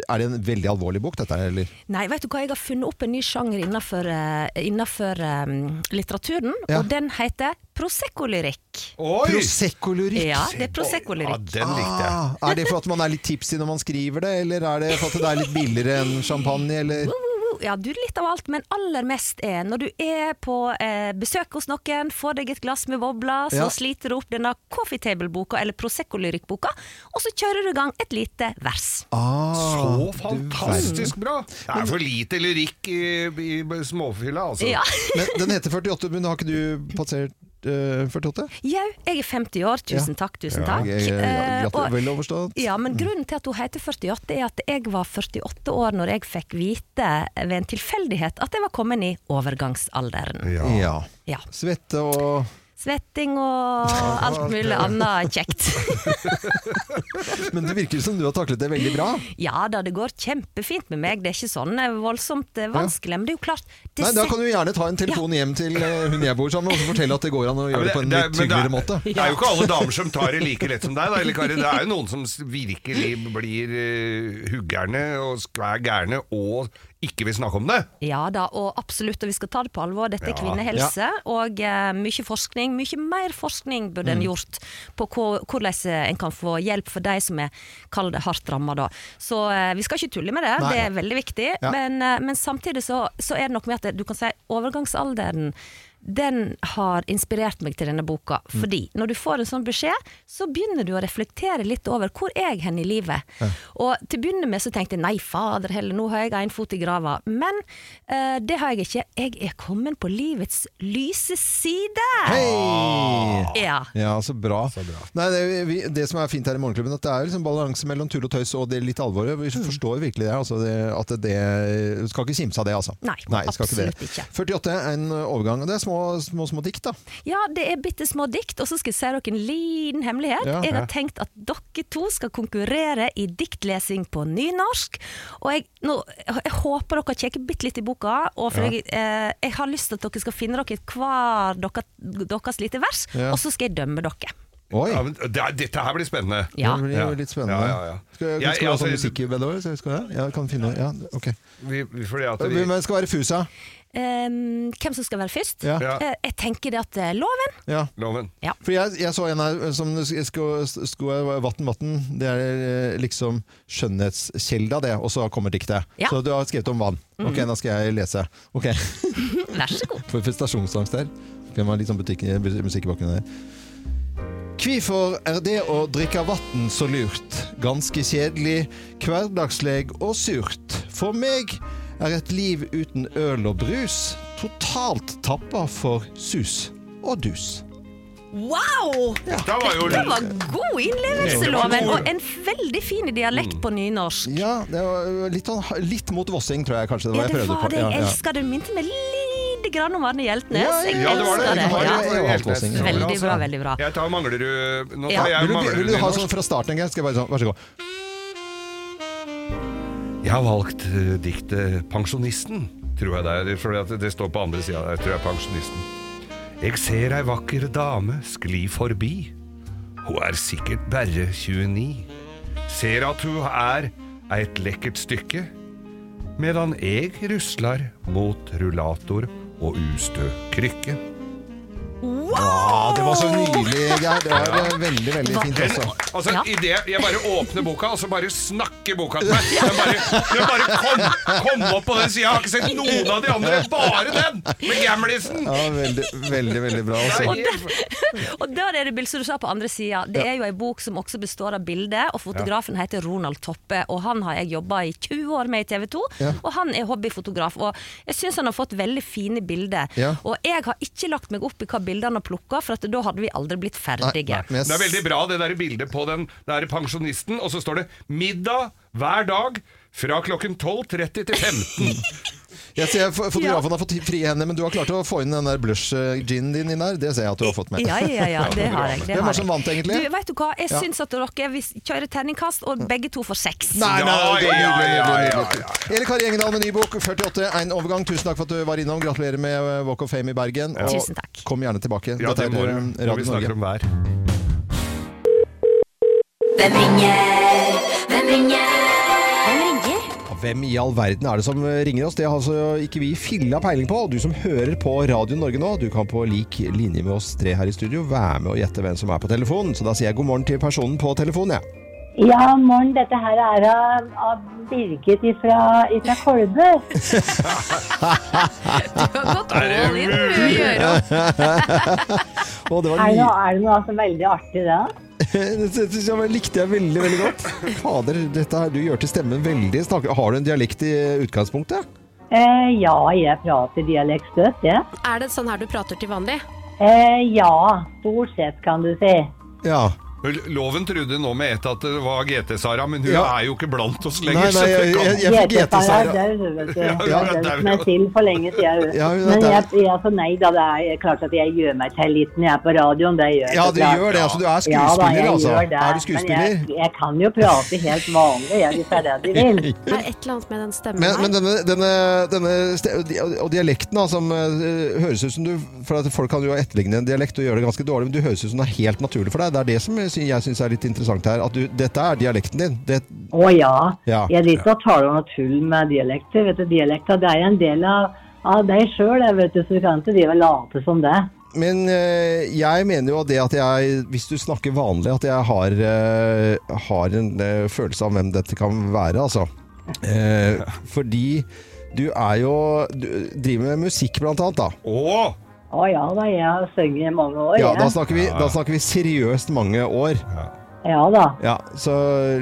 er, det, en veldig alvorlig bok, dette? eller?
Nei, vet du hva, jeg har funnet opp en ny sjanger innenfor, uh, innenfor um, litteraturen, ja. og den heter Prosecco-lyrikk.
Prosecco-lyrikk?
Ja, det er Prosecco-lyrikk.
Ja, den likte jeg.
Ah, er det for at man er litt tipsy når man skriver det, eller er det for at det er litt billigere enn champagne, eller?
Ja, du litt av alt, men aller mest er når du er på eh, besøk hos noen, får deg et glass med bobler, så ja. sliter du opp denne Coffee Table-boka eller Prosecco-lyrikkboka, og så kjører du i gang et lite vers.
Ah, så fantastisk bra! Det er for lite lyrikk i, i småfylla, altså. Ja.
men den heter 48, men har ikke du passert 48?
Eh, Jau, jeg er 50 år. Tusen ja. takk, tusen takk. Ja,
jeg, jeg, jeg, vel overstått.
Ja, men grunnen til at hun heter 48, er at jeg var 48 år når jeg fikk vite ved en tilfeldighet at jeg var kommet i overgangsalderen.
Ja. ja. Svette og
svetting og alt mulig annet kjekt. [laughs]
Men det virker som du har taklet det veldig bra?
Ja da, det går kjempefint med meg. Det er ikke sånn eh, voldsomt eh, vanskelig. Men det er jo klart
Nei, Da kan du gjerne ta en telefon hjem til eh, hun jeg bor sammen med og fortelle at det går an å gjøre det, på en litt hyggeligere måte.
Det er jo ikke alle damer som tar det like lett som deg, da, eller Kari. Det er jo noen som virkelig blir huggerne og skvær gærne og ikke vil snakke om det.
Ja da, og absolutt, og vi skal ta det på alvor. Dette er kvinnehelse, ja. og uh, mye forskning. Mye mer forskning burde mm. en gjort på hvordan en kan få hjelp for de som er kall det hardt ramma. Så uh, vi skal ikke tulle med det, Nei. det er veldig viktig. Ja. Men, uh, men, samtidig så, så, er det noe med at du kan si overgangsalderen den har inspirert meg til denne boka. Mm. Fordi når du får en sånn beskjed, så begynner du å reflektere litt over hvor er jeg hen i livet. Ja. Og til å begynne med så tenkte jeg nei, fader heller, nå har jeg en fot i grava. Men uh, det har jeg ikke. Jeg er kommet på livets lyse side!
Hei! Ja. ja, så bra. Så bra. Nei, det, vi, det, som er fint her i Morgenklubben, at det er liksom balanse mellom tull og tøys og det litt alvoret. Vi mm. forstår virkelig det, altså det, at det Skal ikke kimse av det, altså.
Nei, nei absolutt ikke, ikke.
48 er en overgang. Det er små små, små, dikt, da?
Ja, det er bitte små dikt. Og så skal jeg si dere en liten hemmelighet. Ja, jeg har tenkt at dere to skal konkurrere i diktlesing på nynorsk. Og jeg, nå, jeg håper dere kikker bitte litt i boka, og for jeg, eh, jeg, har lyst til at dere skal finne dere hver dere, deres lite vers, og så skal jeg dømme dere.
Oi. Ja, det, dette her blir spennende.
Ja. Det blir litt spennende. Ja, ja, skal, skal, skal vi ha sånn musikk i bedre år? Skal jeg? Ja, kan finne, ja, ok. Vi, fordi at vi... Men skal være Fusa?
Um, hvem som skal være først? Ja. Uh, jeg tenker det at uh, loven.
Ja.
loven.
Ja. For jeg, jeg, så en her som skulle Vatten Vatten. Det er uh, liksom skjønnhetskilda, det, og så kommer diktet. Ja. Så du har skrevet om vann. Mm. Ok, da skal jeg lese. Ok. [laughs]
Vær så god.
For prestasjonsangst der. Det var litt sånn butikk, musikk i bakgrunnen der. Hvorfor er det å drikke vann så lurt? Ganske kjedelig, hverdagsleg og surt. For meg er et liv uten øl og brus totalt tappa for sus og dus.
Wow! Ja. Det, var jo... Dette var god innlevelse, Loven. Og en veldig fin dialekt på nynorsk.
Ja, det var litt, sånn, litt mot Vossing, tror jeg kanskje det
var. Ja, det var det. Jeg elsker det. Du minte meg lite grann om Arne Hjeltnes. Jeg ja, det var det. det. Ja. Veldig bra, veldig bra.
Jeg tar Manglerud
Nå tar jeg. Vil, vil, du ha sånn fra starten en gang? Skal jeg bare sånn, vær så god.
Jeg har valgt uh, diktet 'Pensjonisten'. tror jeg det er. For det står på andre sida der, tror jeg pensjonisten. Jeg ser ei vakker dame skli forbi. Hun er sikkert bare 29. Ser at hun er et lekkert stykke, medan jeg rusler mot rullator og ustø krykke.
Wow! Det var så nydelig, Geir. Det var ja. veldig veldig fint også.
Altså, ja. i det jeg bare åpner boka, og så bare snakker boka til meg Den bare, den bare kom, kom, opp på den sida. Jeg har ikke sett noen av de andre, bare den! Med gamlisen.
Ja, veldig, veldig, veldig bra. Også.
Og, der, [laughs] og der er det bildet som du sa på andre sida. Det er jo ei bok som også består av bilde, og fotografen heter Ronald Toppe. Og han har jeg jobba i 20 år med i TV 2, og han er hobbyfotograf. Og jeg syns han har fått veldig fine bilder. Og jeg har ikke lagt meg opp i hva bildene har plukka, for da hadde vi aldri blitt ferdige.
Nei, nei, det er veldig bra det der bildet på den der pensjonisten, og så står det 'middag hver dag' fra klokken 12.30 til 15.
Jeg ser Fotografen har fått frie hender, men du har klart å få inn den der blush-ginen din inn der. Det ser jeg at du har fått med.
Ja, ja, ja, det har jeg.
Det Hvem var som vant, egentlig?
Du, vet du hva? Jeg ja. syns at dere vil kjøre terningkast, og begge to får seks.
Nei, nei, ja, ja, ja, Eli Kari Engedal med ny bok, 48, en overgang. Tusen takk for at du var innom. Gratulerer med Walk of Fame i Bergen.
Og Tusen takk.
kom gjerne tilbake.
Ja, det må, må vi snakke om vær.
Hvem ringer? Hvem ringer?
Hvem i all verden er det som ringer oss? Det har altså ikke vi filla peiling på. Og du som hører på Radio Norge nå, du kan på lik linje med oss tre her i studio være med og gjette hvem som er på telefonen. Så da sier jeg god morgen til personen på telefonen, jeg. Ja.
Ja, morgen. Dette her er av, av Birgit ifra, ifra Kolbø. [laughs]
du har gått all in du, [laughs] å
er, det noe, er det noe altså, veldig artig, det?
Det likte jeg veldig veldig godt. Fader, dette her, du gjør til stemmen veldig Har du en dialekt i utgangspunktet?
Eh, ja, jeg prater dialekt støtt, ja.
Er det sånn her du prater til vanlig?
Eh, ja, stort sett, kan du si.
Ja.
Loven trodde nå med ett at det var GT-Sara, men hun ja. er jo ikke blant oss lenger.
Nei, nei, jeg, jeg, jeg, fikk
GT-Sara er død. Ja, ja, den er til for lenge siden. Ja, men jeg, altså, nei da, det er klart at jeg gjør meg til litt når jeg er på radioen. Det gjør
ja, du gjør det. Altså, du er skuespiller, ja, da, altså. Er du skuespiller?
Men jeg, kan jo prate helt vanlig, jeg, hvis det er det de vil. [laughs]
Det er et eller annet med den stemmen
men, men denne, denne, denne, og dialekten da, som uh, høres ut som du For at folk kan jo etterligne en dialekt og gjøre det ganske dårlig, men du høres ut som det er helt naturlig for deg. Det er det som jeg syns er litt interessant her. At du, dette er dialekten din.
Det... Å ja. ja. Jeg liker å tale noe tull med dialekter. Vet du, Dialekter det er en del av, av deg sjøl, så du kan ikke drive late som det.
Men øh, jeg mener jo det at jeg, hvis du snakker vanlig, at jeg har, øh, har en øh, følelse av hvem dette kan være, altså. fordi du er jo Du driver med musikk, blant annet, da.
Åh!
Å ja da, jeg har sunget i mange år.
Ja, da snakker, vi, da snakker vi seriøst mange år.
Ja da.
Ja, så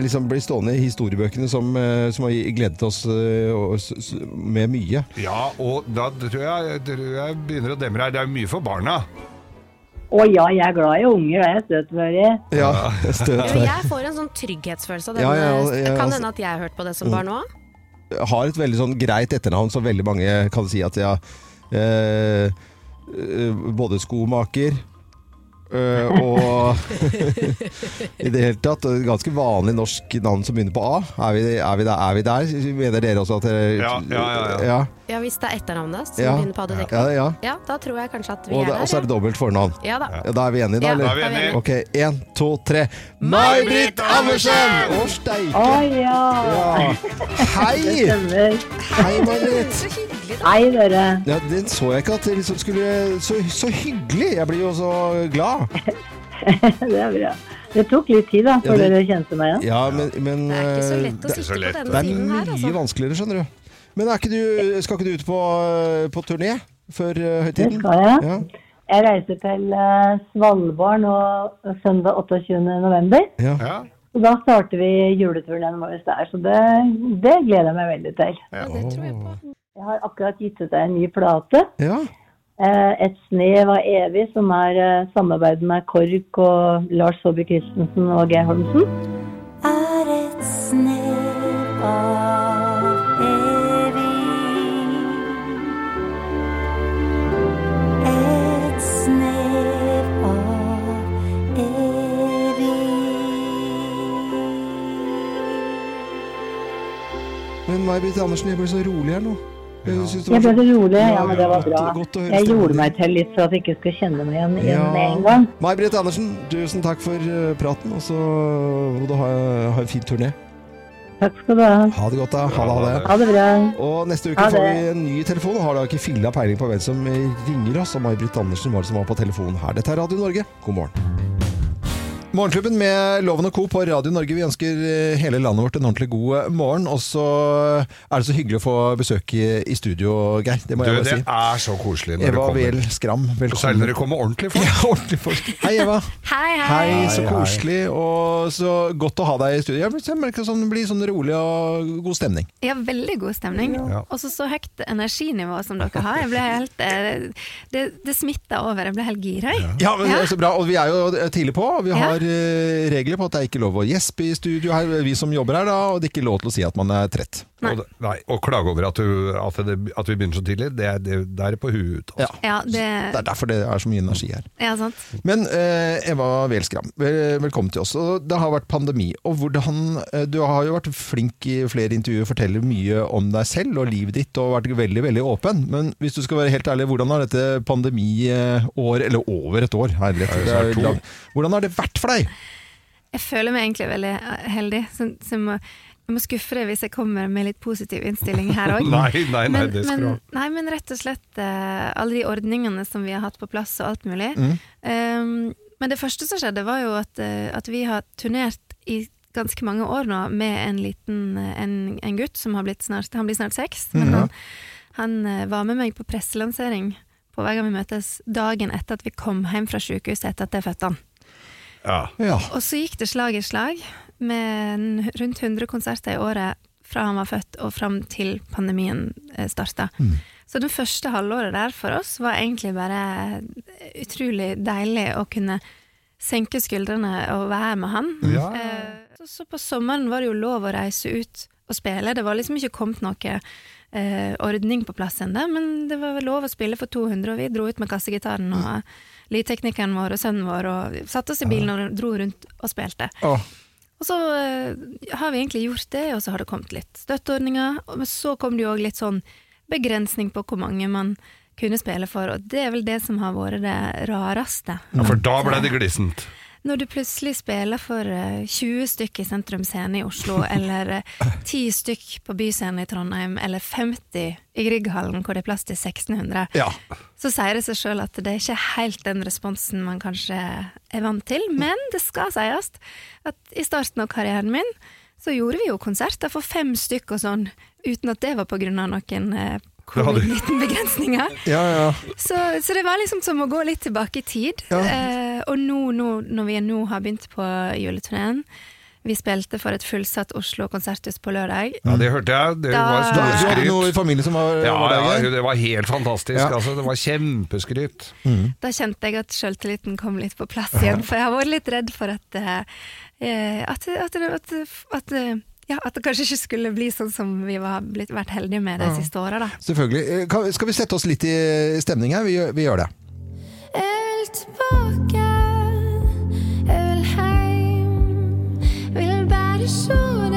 liksom blir stående i historiebøkene som, eh, som har gledet oss uh, med mye.
Ja, og da tror jeg, tror jeg begynner å demre her. Det er jo mye for barna.
Å ja, jeg er glad i unger, er jeg er støt for det.
Ja, [laughs] støt for.
Jeg får en sånn trygghetsfølelse av denne. Ja, ja, ja, kan hende at jeg har hørt på det som barn òg?
Har et veldig sånn greit etternavn, så veldig mange kan si at eh, Eh, både skomaker Uh, og [laughs] i det hele tatt ganske vanlig norsk navn som begynner på A. Er vi, er vi, der, er vi der? Mener dere også at dere
ja, ja, ja,
ja. ja, hvis det er etternavnet som begynner på A, det
ja,
ja. da tror jeg kanskje at vi
og
er der.
Og så er det dobbelt fornavn.
Ja da.
Da er vi enige, da?
eller? Da er vi enige.
Ok, én, to, tre. May-Britt Andersen! Å, steike! [laughs] Hei! Hei, May-Britt.
Hei, dere.
Ja, den så jeg ikke at det liksom skulle så, så hyggelig! Jeg blir jo så glad. [laughs]
det er bra. Det tok litt tid da, før ja, dere kjente meg igjen.
Ja, men, men,
det er ikke så lett å eh, sitte på denne
tiden her. Det er mye altså. vanskeligere, skjønner du. Men ikke du, skal ikke du ut på, på turné før uh, høytiden?
Det skal jeg. Ja. Jeg reiser til Svalbard nå søndag 28. november.
Ja.
Så da starter vi juleturen vår der, så det, det, gleder jeg meg veldig til.
Ja, det tror jeg på.
Jeg har akkurat gitt ut en ny plate.
Ja.
Eh, et snev av evig, som er eh, samarbeid med KORK og Lars Saabye Christensen og Geir Holmsen. Er et snev av evig Et snev av evig
Men May-Britt Andersen, jeg blir så rolig her nå.
Jeg, jeg ble så rolig. Ja, men det var bra. Jeg gjorde meg til litt for at jeg ikke skulle kjenne meg igjen, igjen med en gang.
May-Britt Andersen, tusen takk for eh, praten, og så må du ha, ha en fin turné.
Takk skal du ha.
Ha det godt, da. Ha det. Ha det,
ha det bra.
Og neste uke får vi en ny telefon. Har da ikke filla peiling på hvem som ringer oss. Og May-Britt Andersen var det som var på telefonen her. Dette er Radio Norge. God morgen. Morgenklubben med Loven og Co. på Radio Norge. Vi ønsker eh, hele landet vårt en ordentlig god eh, morgen. Og så er det så hyggelig å få besøk i, i studio, Geir. Det må du, jeg bare si.
Det er så koselig
når Eva Wehl Skram,
velkommen. Særlig når det kommer ordentlig folk. [laughs]
Ja, ordentlig folk. Hei, Eva.
hei, hei.
Hei, Så koselig og så godt å ha deg i studio. Jeg merker sånn, det blir sånn rolig og god stemning.
Ja, veldig god stemning. Ja. Og så så høyt energinivå som dere har. Jeg ble helt, eh, det, det smitta over. Jeg ble helt gira.
Ja, men det er så bra. Og vi er jo tidlig på. Vi har Eh, regler på at det er ikke lov å gjespe i studio her, vi som jobber her, da, og det er ikke lov til å si at man er trett.
Nei. Og, nei, og klage over at, du, at, det, at, vi begynner så tidlig, det, det, det er på huet ut.
Altså. Ja. Det... det... er derfor det er så mye energi her.
Ja, sant.
Men eh, Eva Welskram, vel, velkommen til oss. Det har vært pandemi. og hvordan, eh, Du har jo vært flink i flere intervjuer, forteller mye om deg selv og livet ditt, og vært veldig veldig åpen. Men hvis du skal være helt ærlig, hvordan har dette pandemiåret, eller over et år, herlighet, hvordan har det vært for deg?
Jeg føler meg egentlig veldig eh, heldig. som, så jeg, må, skuffe deg hvis jeg kommer med litt positiv innstilling her òg. [laughs]
nei, nei, nei, det skal
du ha. Nei, men rett og slett uh, alle de ordningene som vi har hatt på plass og alt mulig. Mm. Um, men det første som skjedde, var jo at, uh, at, vi har turnert i ganske mange år nå med en liten en, en gutt som har blitt snart, han blir snart seks. Mm. Men han, han uh, var med meg på presselansering på hver gang vi møtes dagen etter at vi kom hjem fra sykehuset etter at jeg fødte han.
Ja.
Ja.
Og så gikk det slag i slag, med rundt 100 konserter i året fra han var født og fram til pandemien eh, starta. Mm. Så det første halvåret der for oss var egentlig bare utrolig deilig å kunne senke skuldrene og være med han.
Ja.
Eh, så, så, på sommeren var det jo lov å reise ut og spille. Det var liksom ikke kommet noe eh, ordning på plass ennå, men det var lov å spille for 200, og vi dro ut med kassegitaren og lydteknikeren vår og sønnen vår, og satte oss i bilen og dro rundt og spilte.
Oh.
Og så uh, har vi egentlig gjort det, og så har det kommet litt støtteordninger. Men så kom det jo òg litt sånn begrensning på hvor mange man kunne spille for, og det er vel det som har vært det rareste.
Ja, For da ble det glissent?
Når du plutselig spiller for 20 eh, stykk i Sentrum Scene i Oslo, [laughs] eller 10 eh, stykk på Byscenen i Trondheim, eller 50 i Grieghallen hvor det er plass til 1600,
ja.
så sier det seg sjøl at det er ikke helt den responsen man kanskje er vant til. Men det skal sies at i starten av karrieren min så gjorde vi jo konserter for fem stykk og sånn, uten at det var på grunn av noen eh, covid-19-begrensninger.
Ja, ja.
så, så, det var liksom som å gå litt tilbake i tid. Ja. Eh, og nå, nå, når vi nå har begynt på juleturneen vi spilte for et fullsatt Oslo konserthus på lørdag.
Ja, Det hørte jeg. Det da, var storskryt.
Noe i familien som var,
ja, var der? Ja, det var helt fantastisk. Ja. Altså, det var kjempeskryt.
Mm. Da kjente jeg at sjøltilliten kom litt på plass igjen, [laughs] for jeg har vært litt redd for at, uh, at, at, at, at ja, At det kanskje ikke skulle bli sånn som vi har vært heldige med de ja. siste åra.
Selvfølgelig. Eh, skal vi sette oss litt i stemning her? Vi, vi gjør det.
Jeg vil tilbake, jeg vil heim, vil bare se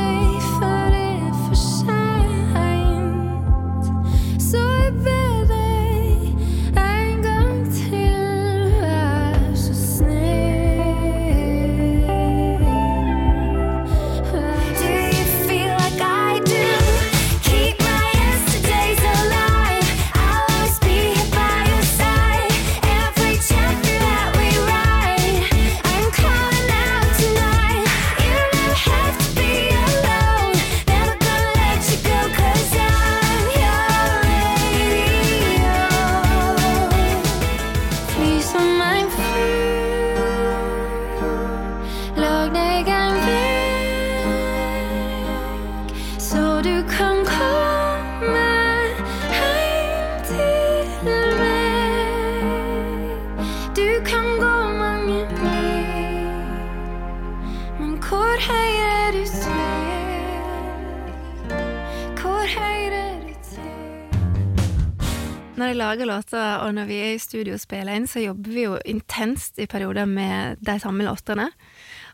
Når jeg lager låter, og når vi er i studio og spiller inn, så jobber vi jo intenst i perioder med de samme låtene.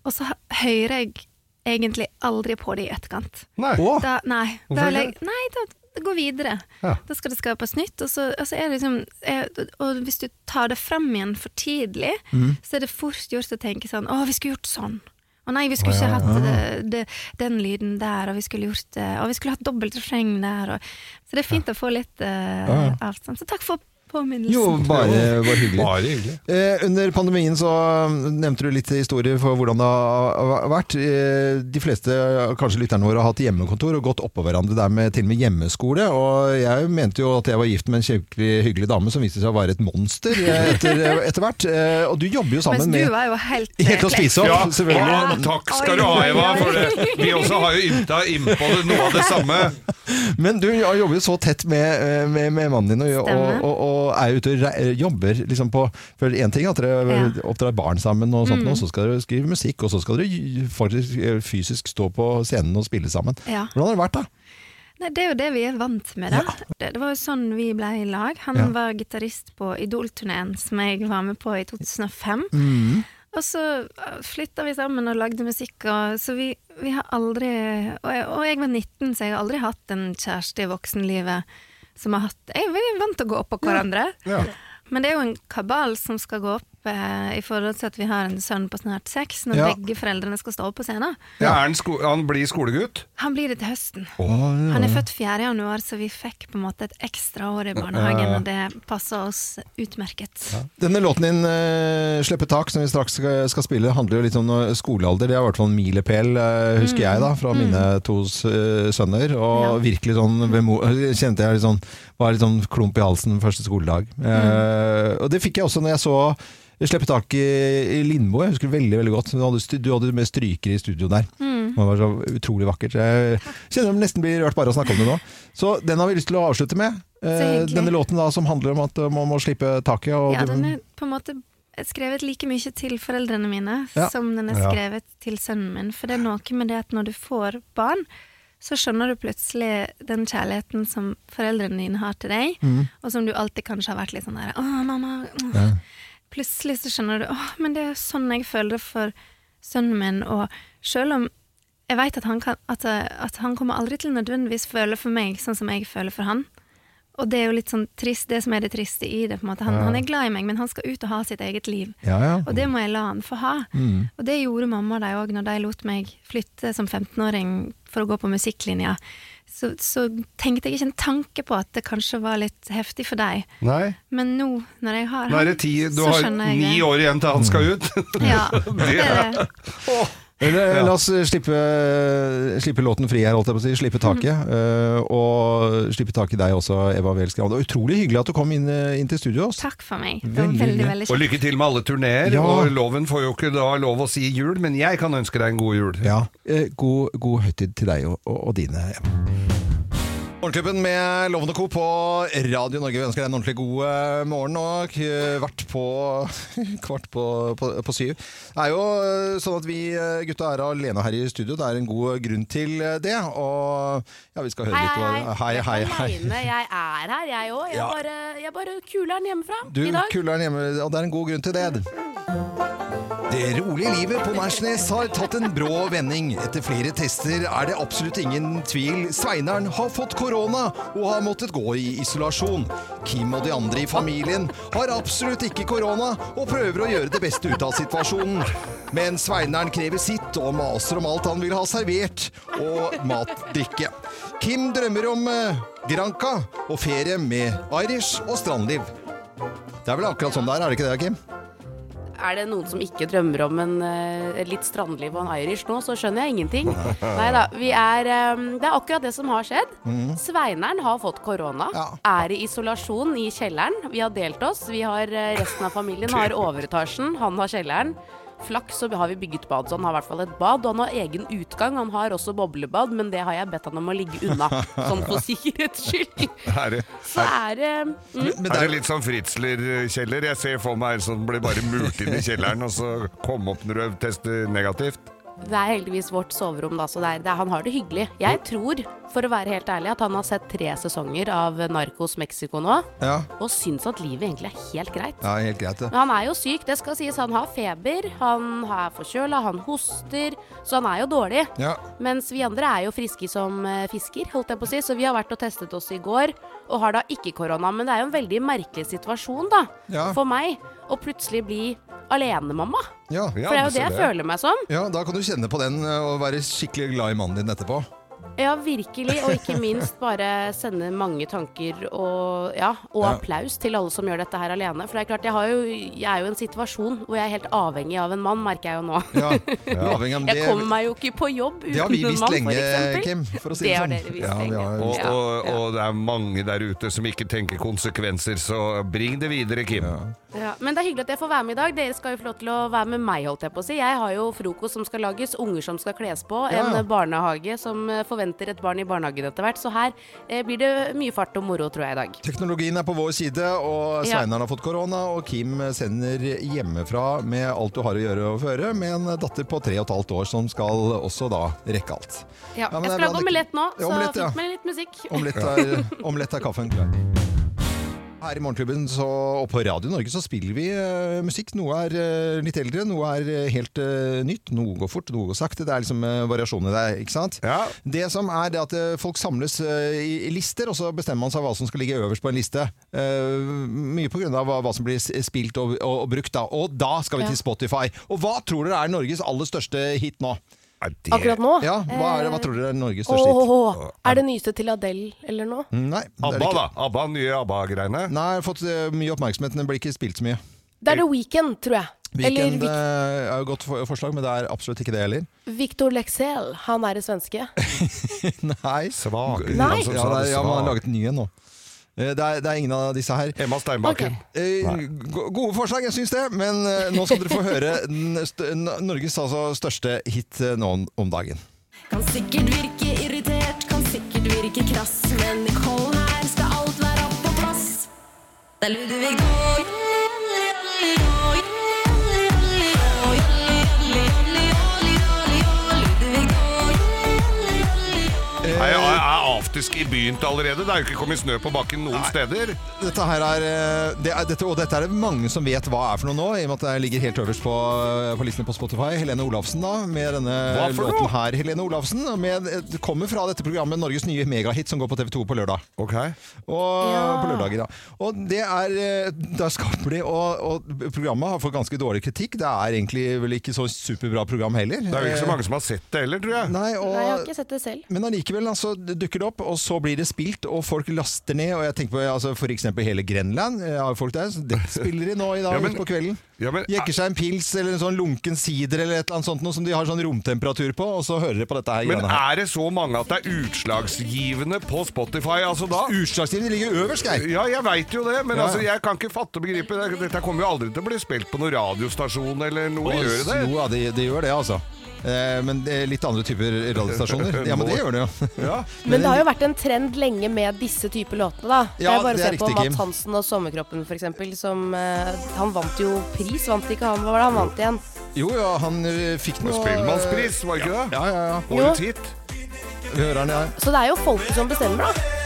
Og så hører jeg egentlig aldri på det i etterkant.
Nei.
Da, nei, da, jeg, nei da, det går videre. Ja. Da skal det skapes nytt. Og, så, altså liksom, er, og, hvis du tar det frem igjen for tidlig, mm. så er det fort gjort å tenke sånn Å, vi skulle gjort sånn. Å nei, vi skulle ikke hatt det, det, den lyden der, og vi skulle gjort det Og vi skulle hatt dobbelt refreng der. Og, så det er fint å få litt uh, avstand. Så takk for påminnelsen.
Jo, bare, var hyggelig. Bare hyggelig. Eh, under pandemien så nevnte du litt historier for hvordan det har vært. Eh, de fleste, kanskje lytterne våre, har hatt hjemmekontor og gått oppå hverandre der med til og med hjemmeskole. Og jeg mente jo at jeg var gift med en skikkelig hyggelig dame som viste seg å være et monster etter, etter hvert. Eh, og du jobber jo sammen
med
Mens
du var jo helt
Helt å spise opp,
ja,
selvfølgelig.
Ja, takk skal du ha, Eva. For det. Vi også har jo ymta innpå det, noe av det samme. [laughs]
Men du jobber jo så tett med, eh, med, med mannen din og, og, og, og er ute og jobber liksom på For én ting er at dere ja. oppdrar barn sammen, og sånt, mm. og så skal dere skrive musikk, og så skal dere faktisk eh, fysisk stå på scenen og spille sammen. Ja. Hvordan har det vært, da?
Nei, det er jo det vi er vant med, da. Ja. Det, det, var jo sånn vi ble i lag. Han ja. var gitarist på Idol-turneen som jeg var med på i 2005. Mm. Og så eh, flytta vi sammen og lagde musikk, og, så vi, vi, har aldri og jeg, og jeg, var 19, så jeg har aldri hatt en kjæreste i voksenlivet som har hatt Jeg er vant til å gå opp på hverandre. Ja. Ja. Men det er jo en kabal som skal gå opp i forhold til at vi har en sønn på snart seks, når ja. begge foreldrene skal stå opp på scenen.
Ja, han, han blir skolegutt?
Han blir det til høsten. Oh, ja. Han er født 4. januar, så vi fikk på en måte et ekstra år i barnehagen, og det passer oss utmerket.
Denne låten din, uh, 'Slippe tak', som vi straks skal, spille, handler jo litt om skolealder. Det er i hvert fall en milepæl, uh, husker mm. jeg, da, fra mm. mine to sønner. Og virkelig sånn [laughs] kjente jeg litt sånn, var litt sånn klump i halsen første skoledag. Mm. og det fikk jeg også når jeg så Slippe tak i, i Lindmo. Jeg husker veldig veldig godt. Du hadde, du hadde med strykere i studio der. Mm. Det var så utrolig vakkert. Jeg kjenner det nesten blir rørt bare å snakke om det nå. Så den har vi lyst til å avslutte med. Eh, denne låten da som handler om at man må slippe taket.
ja, den er på en måte skrevet like mye til foreldrene mine ja. som den er skrevet ja. til sønnen min. For det er noe med det at når du får barn, så skjønner du plutselig den kjærligheten som foreldrene dine har til deg, mm. og som du alltid kanskje har vært litt sånn der Å, mamma. Ja plutselig så skjønner du åh, men det er sånn jeg føler det for sønnen min, og selv om jeg vet at han, at, at han kommer aldri til nødvendigvis føle for meg sånn som jeg føler for han. Og det er jo litt sånn trist, det som er det triste i det. på en måte. Han, ja. han er glad i meg, men han skal ut og ha sitt eget liv. Ja, ja. Og det må jeg la han få ha. Mm. Og det gjorde mamma og de òg, når de lot meg flytte som 15-åring for å gå på musikklinja så, så, tenkte jeg ikke en tanke på at det kanskje var litt heftig for deg.
Nei.
Men nå, når jeg har
nå så det jeg Du har ni år igjen til han skal ut!
ja, [laughs] det er det.
La oss slippe, slippe, låten fri her, holdt jeg på å si. Slippe taket. Mm. Uh, og slippe tak i deg også, Eva Welsgrav. Det var utrolig hyggelig at du kom inn, eh, inn til studio.
Takk for meg. Det var veldig, veldig, veldig
Og lykke til med alle turneer. Ja. Og Loven får jo ikke da lov å si jul, men jeg kan ønske deg en god jul.
Ja. Uh, god, god høytid til deg og, og, og dine. Eva. Morgenklubben med Lovende Co. på Radio Norge. Vi ønsker deg en ordentlig god eh, morgen og kvart på, [laughs] kvart på, på, på, syv. Det er jo eh, sånn at vi eh, gutta er alene her i studio. Det er en god grunn til det. Og ja, vi skal høre litt
hva Hei, hei, hei. Jeg er her, jeg òg. Jeg, ja. bare, jeg bare kuler'n hjemmefra
du, i dag. Kuler'n hjemme, og det er en god grunn til det. Det rolige livet på Nærsnes har tatt en brå vending. Etter flere tester er det absolutt ingen tvil. Sveineren har fått korona og har måttet gå i isolasjon. Kim og de andre i familien har absolutt ikke korona og prøver å gjøre det beste ut av situasjonen. Men Sveineren krever sitt og maser om alt han vil ha servert og matdrikke. Kim drømmer om eh, Granca og ferie med Irish og strandliv. Det er vel akkurat sånn det er, er det ikke det, Kim?
Er det noen som ikke drømmer om en, uh, litt strandliv og en Irish nå, så skjønner jeg ingenting. [laughs] Nei da. Er, um, det er akkurat det som har skjedd. Mm. Sveineren har fått korona. Ja. Er i isolasjon i kjelleren. Vi har delt oss. Vi har, uh, resten av familien har overetasjen, han har kjelleren flaks så har vi bygget bad, så han har i hvert fall et bad. Og han har egen utgang. Han har også boblebad, men det har jeg bedt han om å ligge unna. [laughs] Sånn for sikkerhets skyld. Så er det
mm. Er det litt sånn Fritzler-kjeller? Jeg ser for meg en sånn blir bare murt inn i kjelleren, og så komme opp når du tester negativt.
Det er heldigvis vårt soverom, da, så det er, det, han har det hyggelig. Jeg tror, for å være helt ærlig, at han har sett tre sesonger av Narcos Mexico nå, ja. og syns at livet egentlig er helt greit.
Ja, helt greit ja.
Men han er jo syk, det skal sies. Han har feber, han er forkjøla, han hoster, så han er jo dårlig. Ja. Mens vi andre er jo friske som uh, fisker, holdt jeg på å si, så vi har vært og testet oss i går, og har da ikke korona. Men det er jo en veldig merkelig situasjon, da, for meg, å plutselig bli alenemamma. Ja. For det er jo det jeg føler meg som.
Ja, Da kan du kjenne på den eh, og være skikkelig glad i mannen din etterpå.
Ja, virkelig. Og ikke minst bare sende mange tanker og, ja, og applaus til alle som gjør dette her alene. For det er klart, jeg, jo, jeg er jo i en situasjon hvor jeg er helt avhengig av en mann, merker jeg jo nå. Ja, ja. [laughs] jeg kommer meg jo ikke på jobb uten en mann,
Det har vi visst lenge, Kim, for å si det,
sånn. Det har dere visst lenge.
Og, og, og, det er mange der ute som ikke tenker konsekvenser, så bring det videre, Kim.
men det er hyggelig at jeg får være med i dag. Dere skal jo få lov til å være med meg, holdt jeg på å si. Jeg har jo frokost som skal lages, unger som skal kles på, en barnehage som forventer forventer et barn i barnehagen etter hvert. Så her eh, blir det mye fart og moro, tror jeg, i dag.
Teknologien er på vår side, og Sveinaren har fått korona, og Kim sender hjemmefra med alt du har å gjøre og føre, med en datter på tre og et halvt år som skal også da rekke alt.
Ja, ja jeg skal lage omelett nå, så omelett, ja. med litt musikk.
Omelett er, omelett er kaffen klar. Her i Morgenklubben så, og på Radio Norge så spiller vi uh, musikk. Noe er uh, litt eldre, noe er uh, helt nytt. Noe går fort, noe går sakte. Det er liksom variasjoner der, ikke sant? Ja. Det som er det at folk samles i, i, lister, og så bestemmer man seg hva som skal ligge øverst på en liste. mye på grunn av hva, hva som blir spilt og, og, og, brukt da. Og da skal vi ja. til Spotify. Og hva tror dere er Norges aller største hit nå?
Det... Akkurat nå?
Ja, hva, er det, hva tror dere er Norges største hit?
Oh, er det nyeste til Adele eller noe?
Nei.
ABBA, da? ABBA, Nye ABBA-greiene?
Nei, jeg har fått uh, mye oppmerksomhet, men det blir ikke spilt så mye.
Det er The Weekend, tror jeg.
Weekend eller, uh, er jo godt forslag, men det er absolutt ikke det heller.
Victor Lexel, han er det svenske. [laughs]
Nei.
Svak.
Nei. Ja, er, ja, man har laget en ny en nå. Eh, det er, det er, ingen av disse her.
Emma Steinbakken.
Okay. Eh, gode forslag, jeg syns det. Men eh, nå skal dere få høre Norges altså, største hit nå om dagen. Kan sikkert virke irritert, kan sikkert virke krass, men Nicole her skal alt være opp på plass. Det er Ludvig Dog.
Er i begynt allerede? Det er jo ikke kommet snø på bakken noen Nei. steder.
Dette her er, eh, det er dette, Og dette er det mange som vet hva er for noe nå, i og med at det ligger helt øverst på, eh, på listen på Spotify. Helene Olafsen da, med denne låten her. Helene Olafsen med, det kommer fra dette programmet Norges nye megahit som går på TV2 på lørdag.
Ok
Og ja. på lørdager, ja. Og det er, eh, det er skapelig, og, og, programmet har fått ganske dårlig kritikk. Det er egentlig vel ikke så superbra program heller.
Det er jo ikke så mange som har sett det heller, tror jeg.
Nei, og,
Nei jeg har ikke sett det selv.
Men allikevel altså, dukker det opp, og så blir det spilt, og folk laster ned. Og jeg tenker på altså, f.eks. hele Grenland. Har folk der, det [laughs] spiller de nå i dag ja, men, på kvelden. Ja, men, Jekker seg en pils eller en sånn lunken sider eller et eller annet sånt noe som de har sånn romtemperatur på, og så hører de på dette her.
Men er det så mange at det er utslagsgivende på Spotify? Altså da?
Utslagsgivende ligger øverst, Geir.
Ja, jeg veit jo det, men ja. altså, jeg kan ikke fatte og begripe Dette kommer jo aldri til å bli spilt på noen radiostasjon eller noe. Og, gjør det?
Jo, ja, de, de gjør det, altså. Eh, men litt andre typer radiostasjoner. Ja, men det gjør det jo. [laughs] Ja.
Men det har jo vært en trend lenge med disse typer låtene, da. Ja, bare det er riktig, på Matt Hansen og Sommerkroppen, f.eks. Som uh, Han vant jo pris, vant ikke han? Hva var det han vant igjen?
Jo, ja, han uh, fikk noe
Spellemannspris, var det ikke det?
Ja, ja, ja.
Årets hit.
Vi hører den, ja.
Så det er jo folket som bestemmer, da.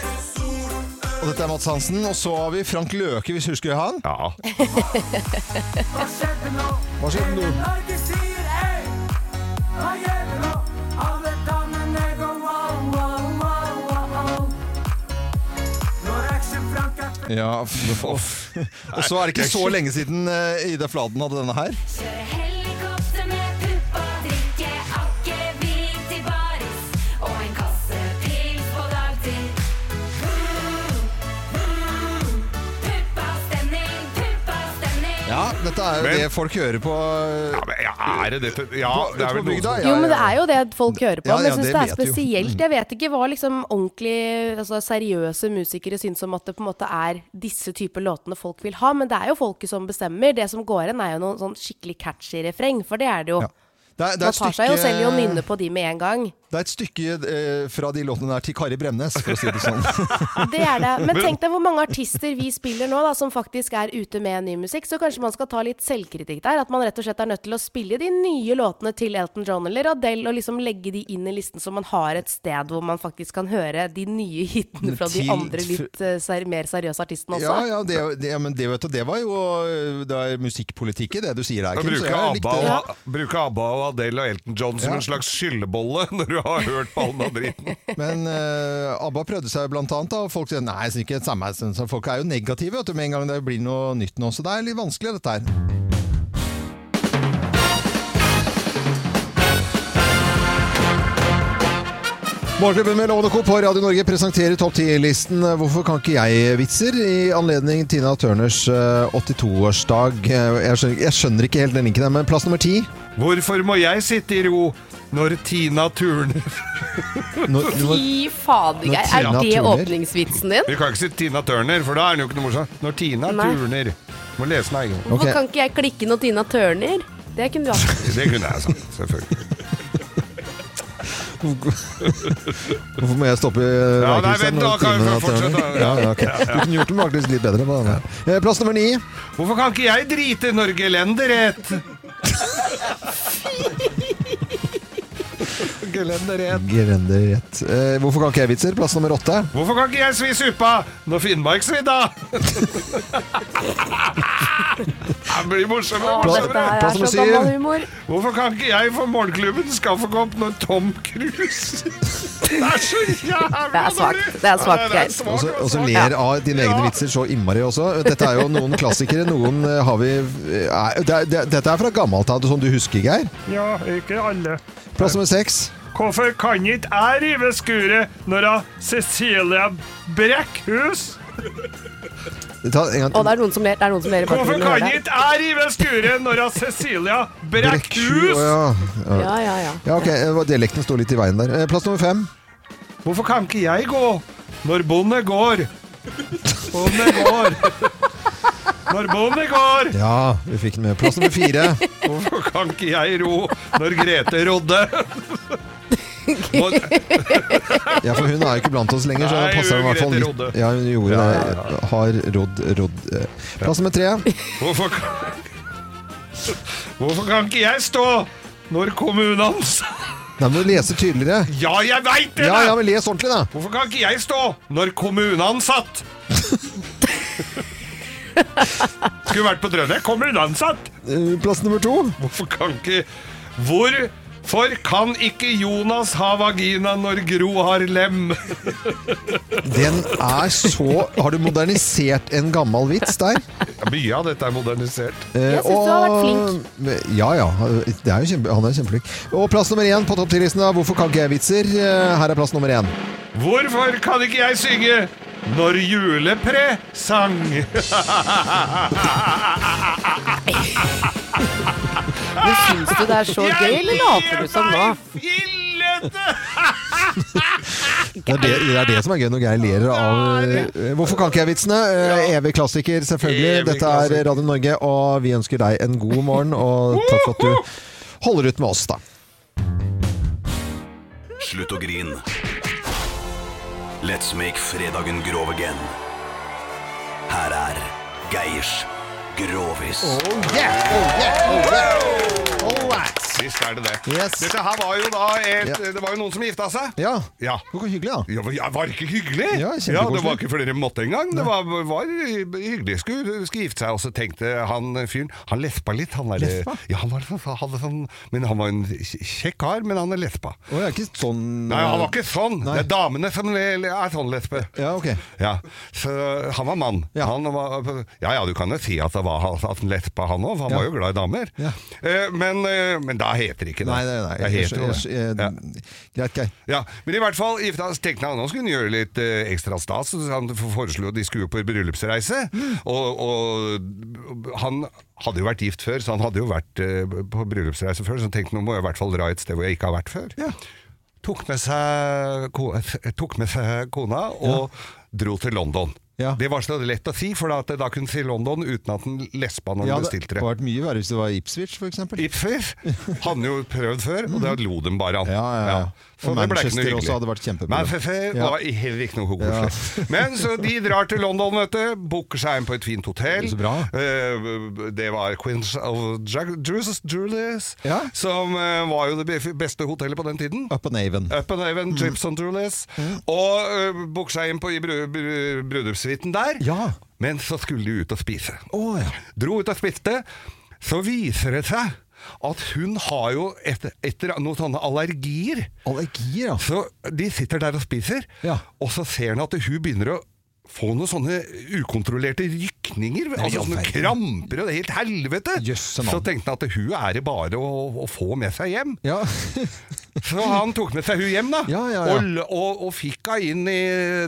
Og dette er Mats Hansen. Og så har vi Frank Løke, hvis du husker han.
Ja.
Hva skjedde nå? Hva skjedde nå? Ja, Og så er det ikke så lenge siden uh, Ida Fladen hadde denne her. Dette er jo men, det folk hører på
Ja, men er det dette Ja,
det er vel noe
ja, Jo, men det er jo det folk hører på. men jeg syns det er spesielt. Jeg vet ikke hva liksom ordentlig altså, seriøse musikere syns om at det på en måte er disse typer låtene folk vil ha, men det er jo folket som bestemmer. Det som går igjen, er jo noen sånn skikkelig catchy refreng, for det er det jo. Ja. Det er, det er Man tar stykke... seg jo selv i å nynne på de med en gang.
Det er et stykke eh, fra de låtene der til Kari Bremnes, for å si det sånn. [laughs]
det er det. Men tenk deg hvor mange artister vi spiller nå, da, som faktisk er ute med ny musikk. Så kanskje man skal ta litt selvkritikk der. At man rett og slett er nødt til å spille de nye låtene til Elton John eller Adele, og liksom legge de inn i listen så man har et sted hvor man faktisk kan høre de nye hitene fra de andre litt uh, ser, mer seriøse artistene også.
Ja, ja, det, det, ja men det, vet du, det var jo det er musikkpolitikk i det du sier der.
Bruke ABBA, og, bruke ABBA og Adele og Elton John som ja. en slags skyllebolle [laughs] når du har hørt på all den dritten. [laughs]
Men uh, ABBA prøvde seg blant annet, da, folk sier nei, det er ikke et samarbeid. Folk er jo negative vet du, med en gang det blir noe nytt nå, så det er litt vanskelig dette her. Morgenklubben med Lovende Co. på Radio Norge presenterer topp 10-listen Hvorfor kan ikke jeg-vitser i anledning Tina Turners 82-årsdag. Eh, jeg, jeg, skjønner ikke helt den linken, men plass nummer ti.
Hvorfor må jeg sitte i ro når Tina turner? [laughs]
Fy fader, Geir. Er det turner? åpningsvitsen din?
Vi kan ikke si Tina Turner, for da er den jo ikke noe morsom. Når Tina Nei. turner. Må lese den egen.
Hvorfor okay. kan ikke jeg klikke når Tina turner? Det kunne du [laughs] hatt.
det kunne jeg sagt, selvfølgelig. [laughs]
Hvorfor må jeg stoppe
ja, nei, vent, da kan vi fortsette.
Ja, ja, okay. Du kunne gjort det faktisk litt bedre. På eh, Plass nummer ni.
Hvorfor kan ikke jeg drite Norge gelenderett? [laughs] [laughs]
Gelenderett. Gelenderett. Eh, hvorfor kan ikke jeg vitser? Plass nummer åtte.
Hvorfor kan ikke jeg svi suppa når Finnmarksvidda? [laughs] Det blir morsommere og morsommere.
Plass nummer syv.
Hvorfor kan ikke jeg få morgenklubben kaffekopp når Tom Cruise Det er så jævlig
Det er svakt. Det er svakt, Geir.
Og så ler av dine egne vitser så innmari også. Dette er jo noen klassikere. Noen eh, har vi eh, Dette er fra gammelt av, sånn du husker, Geir?
Ja, ikke alle.
Plass nummer seks.
Hvorfor kan ikke jeg rive skuret når Cecilia Brekkhus
Ta en gang. Og det er noen som ler. Det er noen som ler
Hvorfor kan ikke jeg rive skuret når Cecilia Brekkhus
ja. Ja.
ja, ja, ja.
ja ok, Dialekten står litt i veien der. Eh, plass nummer fem.
Hvorfor kan ikke jeg gå når bonde går? Bonde går. Når bonde går.
Ja, vi fikk den med. Plass nummer fire.
Hvorfor kan ikke jeg ro når Grete rodde?
ja, for hun er jo ikke blant oss lenger, så det passer i hvert fall litt. Ja, hun gjorde det. Har rodd, rodd. Plass nummer tre.
Hvorfor, Hvorfor kan ikke jeg stå når kommunene
Nei, men du leser tydeligere.
Ja, jeg veit det!
Ja, ja, men les ordentlig, da.
Hvorfor kan ikke jeg stå når kommuneansatt Skulle vært på Drønne. Kommuneansatt!
ansatt? plass nummer to.
Hvorfor kan ikke Hvor for kan ikke Jonas ha vagina når Gro har lem? [laughs]
Den er så Har du modernisert en gammel vits der?
Ja, mye av dette er modernisert.
Jeg syns du har vært flink.
Ja ja, er kjempe, han er kjempeflink. Og plass nummer én på topp 10-listen. Hvorfor kan ikke jeg vitser? Eh, her er plass nummer én.
Hvorfor kan ikke jeg synge når julepre sang?
Men syns du det er så gøy, eller later du som nå?
Det er det, det er det, som er gøy når Geir ler av eh, Hvorfor kan ikke jeg-vitsene? Eh, evig klassiker, selvfølgelig. Dette er Radio Norge, og vi ønsker deg en god morgen. Og takk for at du holder ut med oss, da.
Slutt å grine. Let's make fredagen grov again. Her er Geirs Grovis.
Oh yeah, oh yeah, oh yeah.
Visst er det det. Yes. Dette her var jo da et, ja. Det var jo noen som gifta seg.
Ja. ja. Hvor hyggelig, da.
Ja, ja, var ikke hyggelig? Ja, ja, Det var ikke fordi dere måtte engang. Det var, var hyggelig. Skulle, skulle gifte seg, og så tenkte han fyren Han lespa litt. Han der, lespa? Ja, han var, hadde sånn Men han var en kjekk kar, men han er lespa.
Oh, er ikke sånn
Nei, han var ikke sånn. Nei. Det er damene som er sånn lesbe.
Ja, ok.
Ja. Så han var mann. Ja. Han var, ja ja, du kan jo si at det var at han lespa, han òg, han var jo glad i damer. Eh, men, eh, men da heter det ikke det.
Nei, nei, nei.
Heter det.
Greit, Geir.
Ja, men i hvert fall gifta tenkte han nå skulle gjøre litt eh, ekstra stas. Så han foreslo de skulle på bryllupsreise. Mm. Og, og, han hadde jo vært gift før, så han hadde jo vært eh, på bryllupsreise før. Så han tenkte nå må jeg i hvert fall dra et sted hvor jeg ikke har vært før. Ja. Tok, med seg, tok med seg kona og dro til London. Ja. Det var så lett å si, for da, da kunne du si London uten at den lespa når ja, bestilte det.
Det hadde vært mye verre hvis det var Ipswich, f.eks.
Ipswich hadde jo prøvd før, og det lo dem bare
an. Ja, ja, ja.
Så
og Manchester også hadde vært kjempebra.
Manchester var heller ikke noe koselig. Men så de drar til London, vet du. Booker seg inn på et fint hotell.
Det.
Uh, det var Queens of Julius, som uh, var jo det beste hotellet på den tiden.
Up and Avon.
Up and Avon, mm. Gypson Julius. Mm. Og uh, booker seg inn på i bryllupssuiten der.
Ja.
Men så skulle de ut og spise.
Oh, ja.
Dro ut og spiste. Så viser det seg at hun har jo etter, etter noen sånne allergier.
Allergier, ja.
Så de sitter der og spiser,
ja.
og så ser han at hun begynner å få noen sånne ukontrollerte rykninger. Nei, altså sånne kramper og det er helt helvete! så tenkte han at hun er det bare å, å, få med seg hjem.
Ja. [laughs]
så han tok med seg hun hjem, da.
Ja, ja,
og, og, og, fikk henne inn i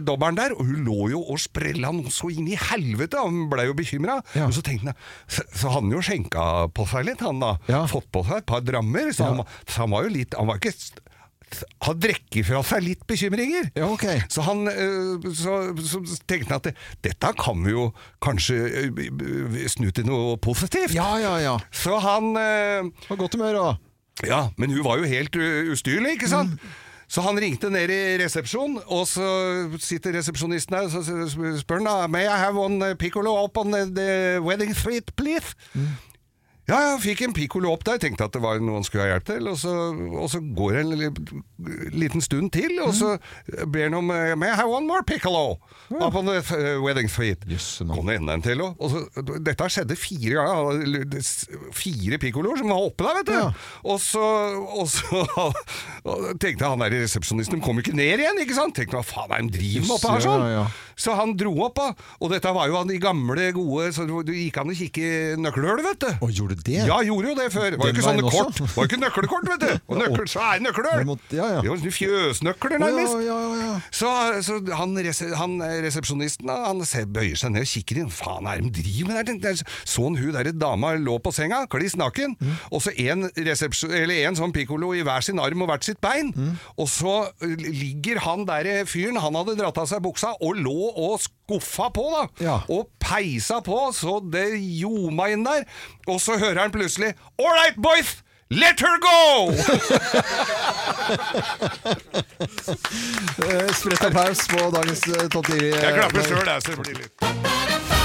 dobbelen der. Og hun lå jo og sprella noe så inn i helvete! Han blei jo bekymra. Ja. så han så, så han jo skjenka på seg litt, han da. Fått på seg et par drammer. Så, han, så han var jo litt Han var ikke har drekker fra seg litt bekymringer.
Ja, okay.
Så han eh, så, så tenkte han at det, dette kan vi jo kanskje eh, snu til noe positivt.
Ja, ja, ja.
Så han
Var godt humør, òg.
Ja, men hun var jo helt ustyrlig, ikke sant? Mm. Så han ringte ned i resepsjon, og så sitter resepsjonisten der og spør han da May I have one piccolo up on the wedding suite, please? Mm. Ja, jeg fikk en pikkolo opp der, tenkte at det var noe han skulle ha hjelp til. Og så, og så går det en liten stund til, og så ber han om eh, May I have one more piccolo? Up on the uh, wedding suite.
Yes,
Kom det enda en til òg. Dette skjedde fire ganger. Fire pikkoloer som var oppe der, vet du. Ja. Og så, og så [laughs] og tenkte han der resepsjonisten De kom ikke ned igjen, ikke sant? Tenkte hva faen er de driver med oppe her sånn? Ja, ja, så han dro opp, da. Og dette var jo han de gamle, gode Så det gikk an å kikke i nøkkelhullet, vet du.
Og gjorde det?
Ja, gjorde jo det før. Det var jo ikke sånne kort. Det var ikke nøkkelkort, vet du. [laughs] Og nøkkel, svære nøkler.
Ja, ja.
Det var fjøsnøkler, nærmest.
Ja, ja, ja,
så, så han, han, resepsjonisten han bøyer seg ned og kikker inn. Faen, er de driver med der? Så han hun der dama lå på senga, kliss naken, mm. og så en, en sånn pikkolo i hver sin arm og hvert sitt bein. Mm. Og så ligger han der fyren, han hadde dratt av seg buksa, og lå og skuffa på, da.
Ja.
Og peisa på, så det ljoma inn der. Og så hører han plutselig All right, boys! Let her go!
Spredt [laughs] Sprett applaus på dagens eh, topp 10.
Jeg klapper sjøl, jeg. Så det blir litt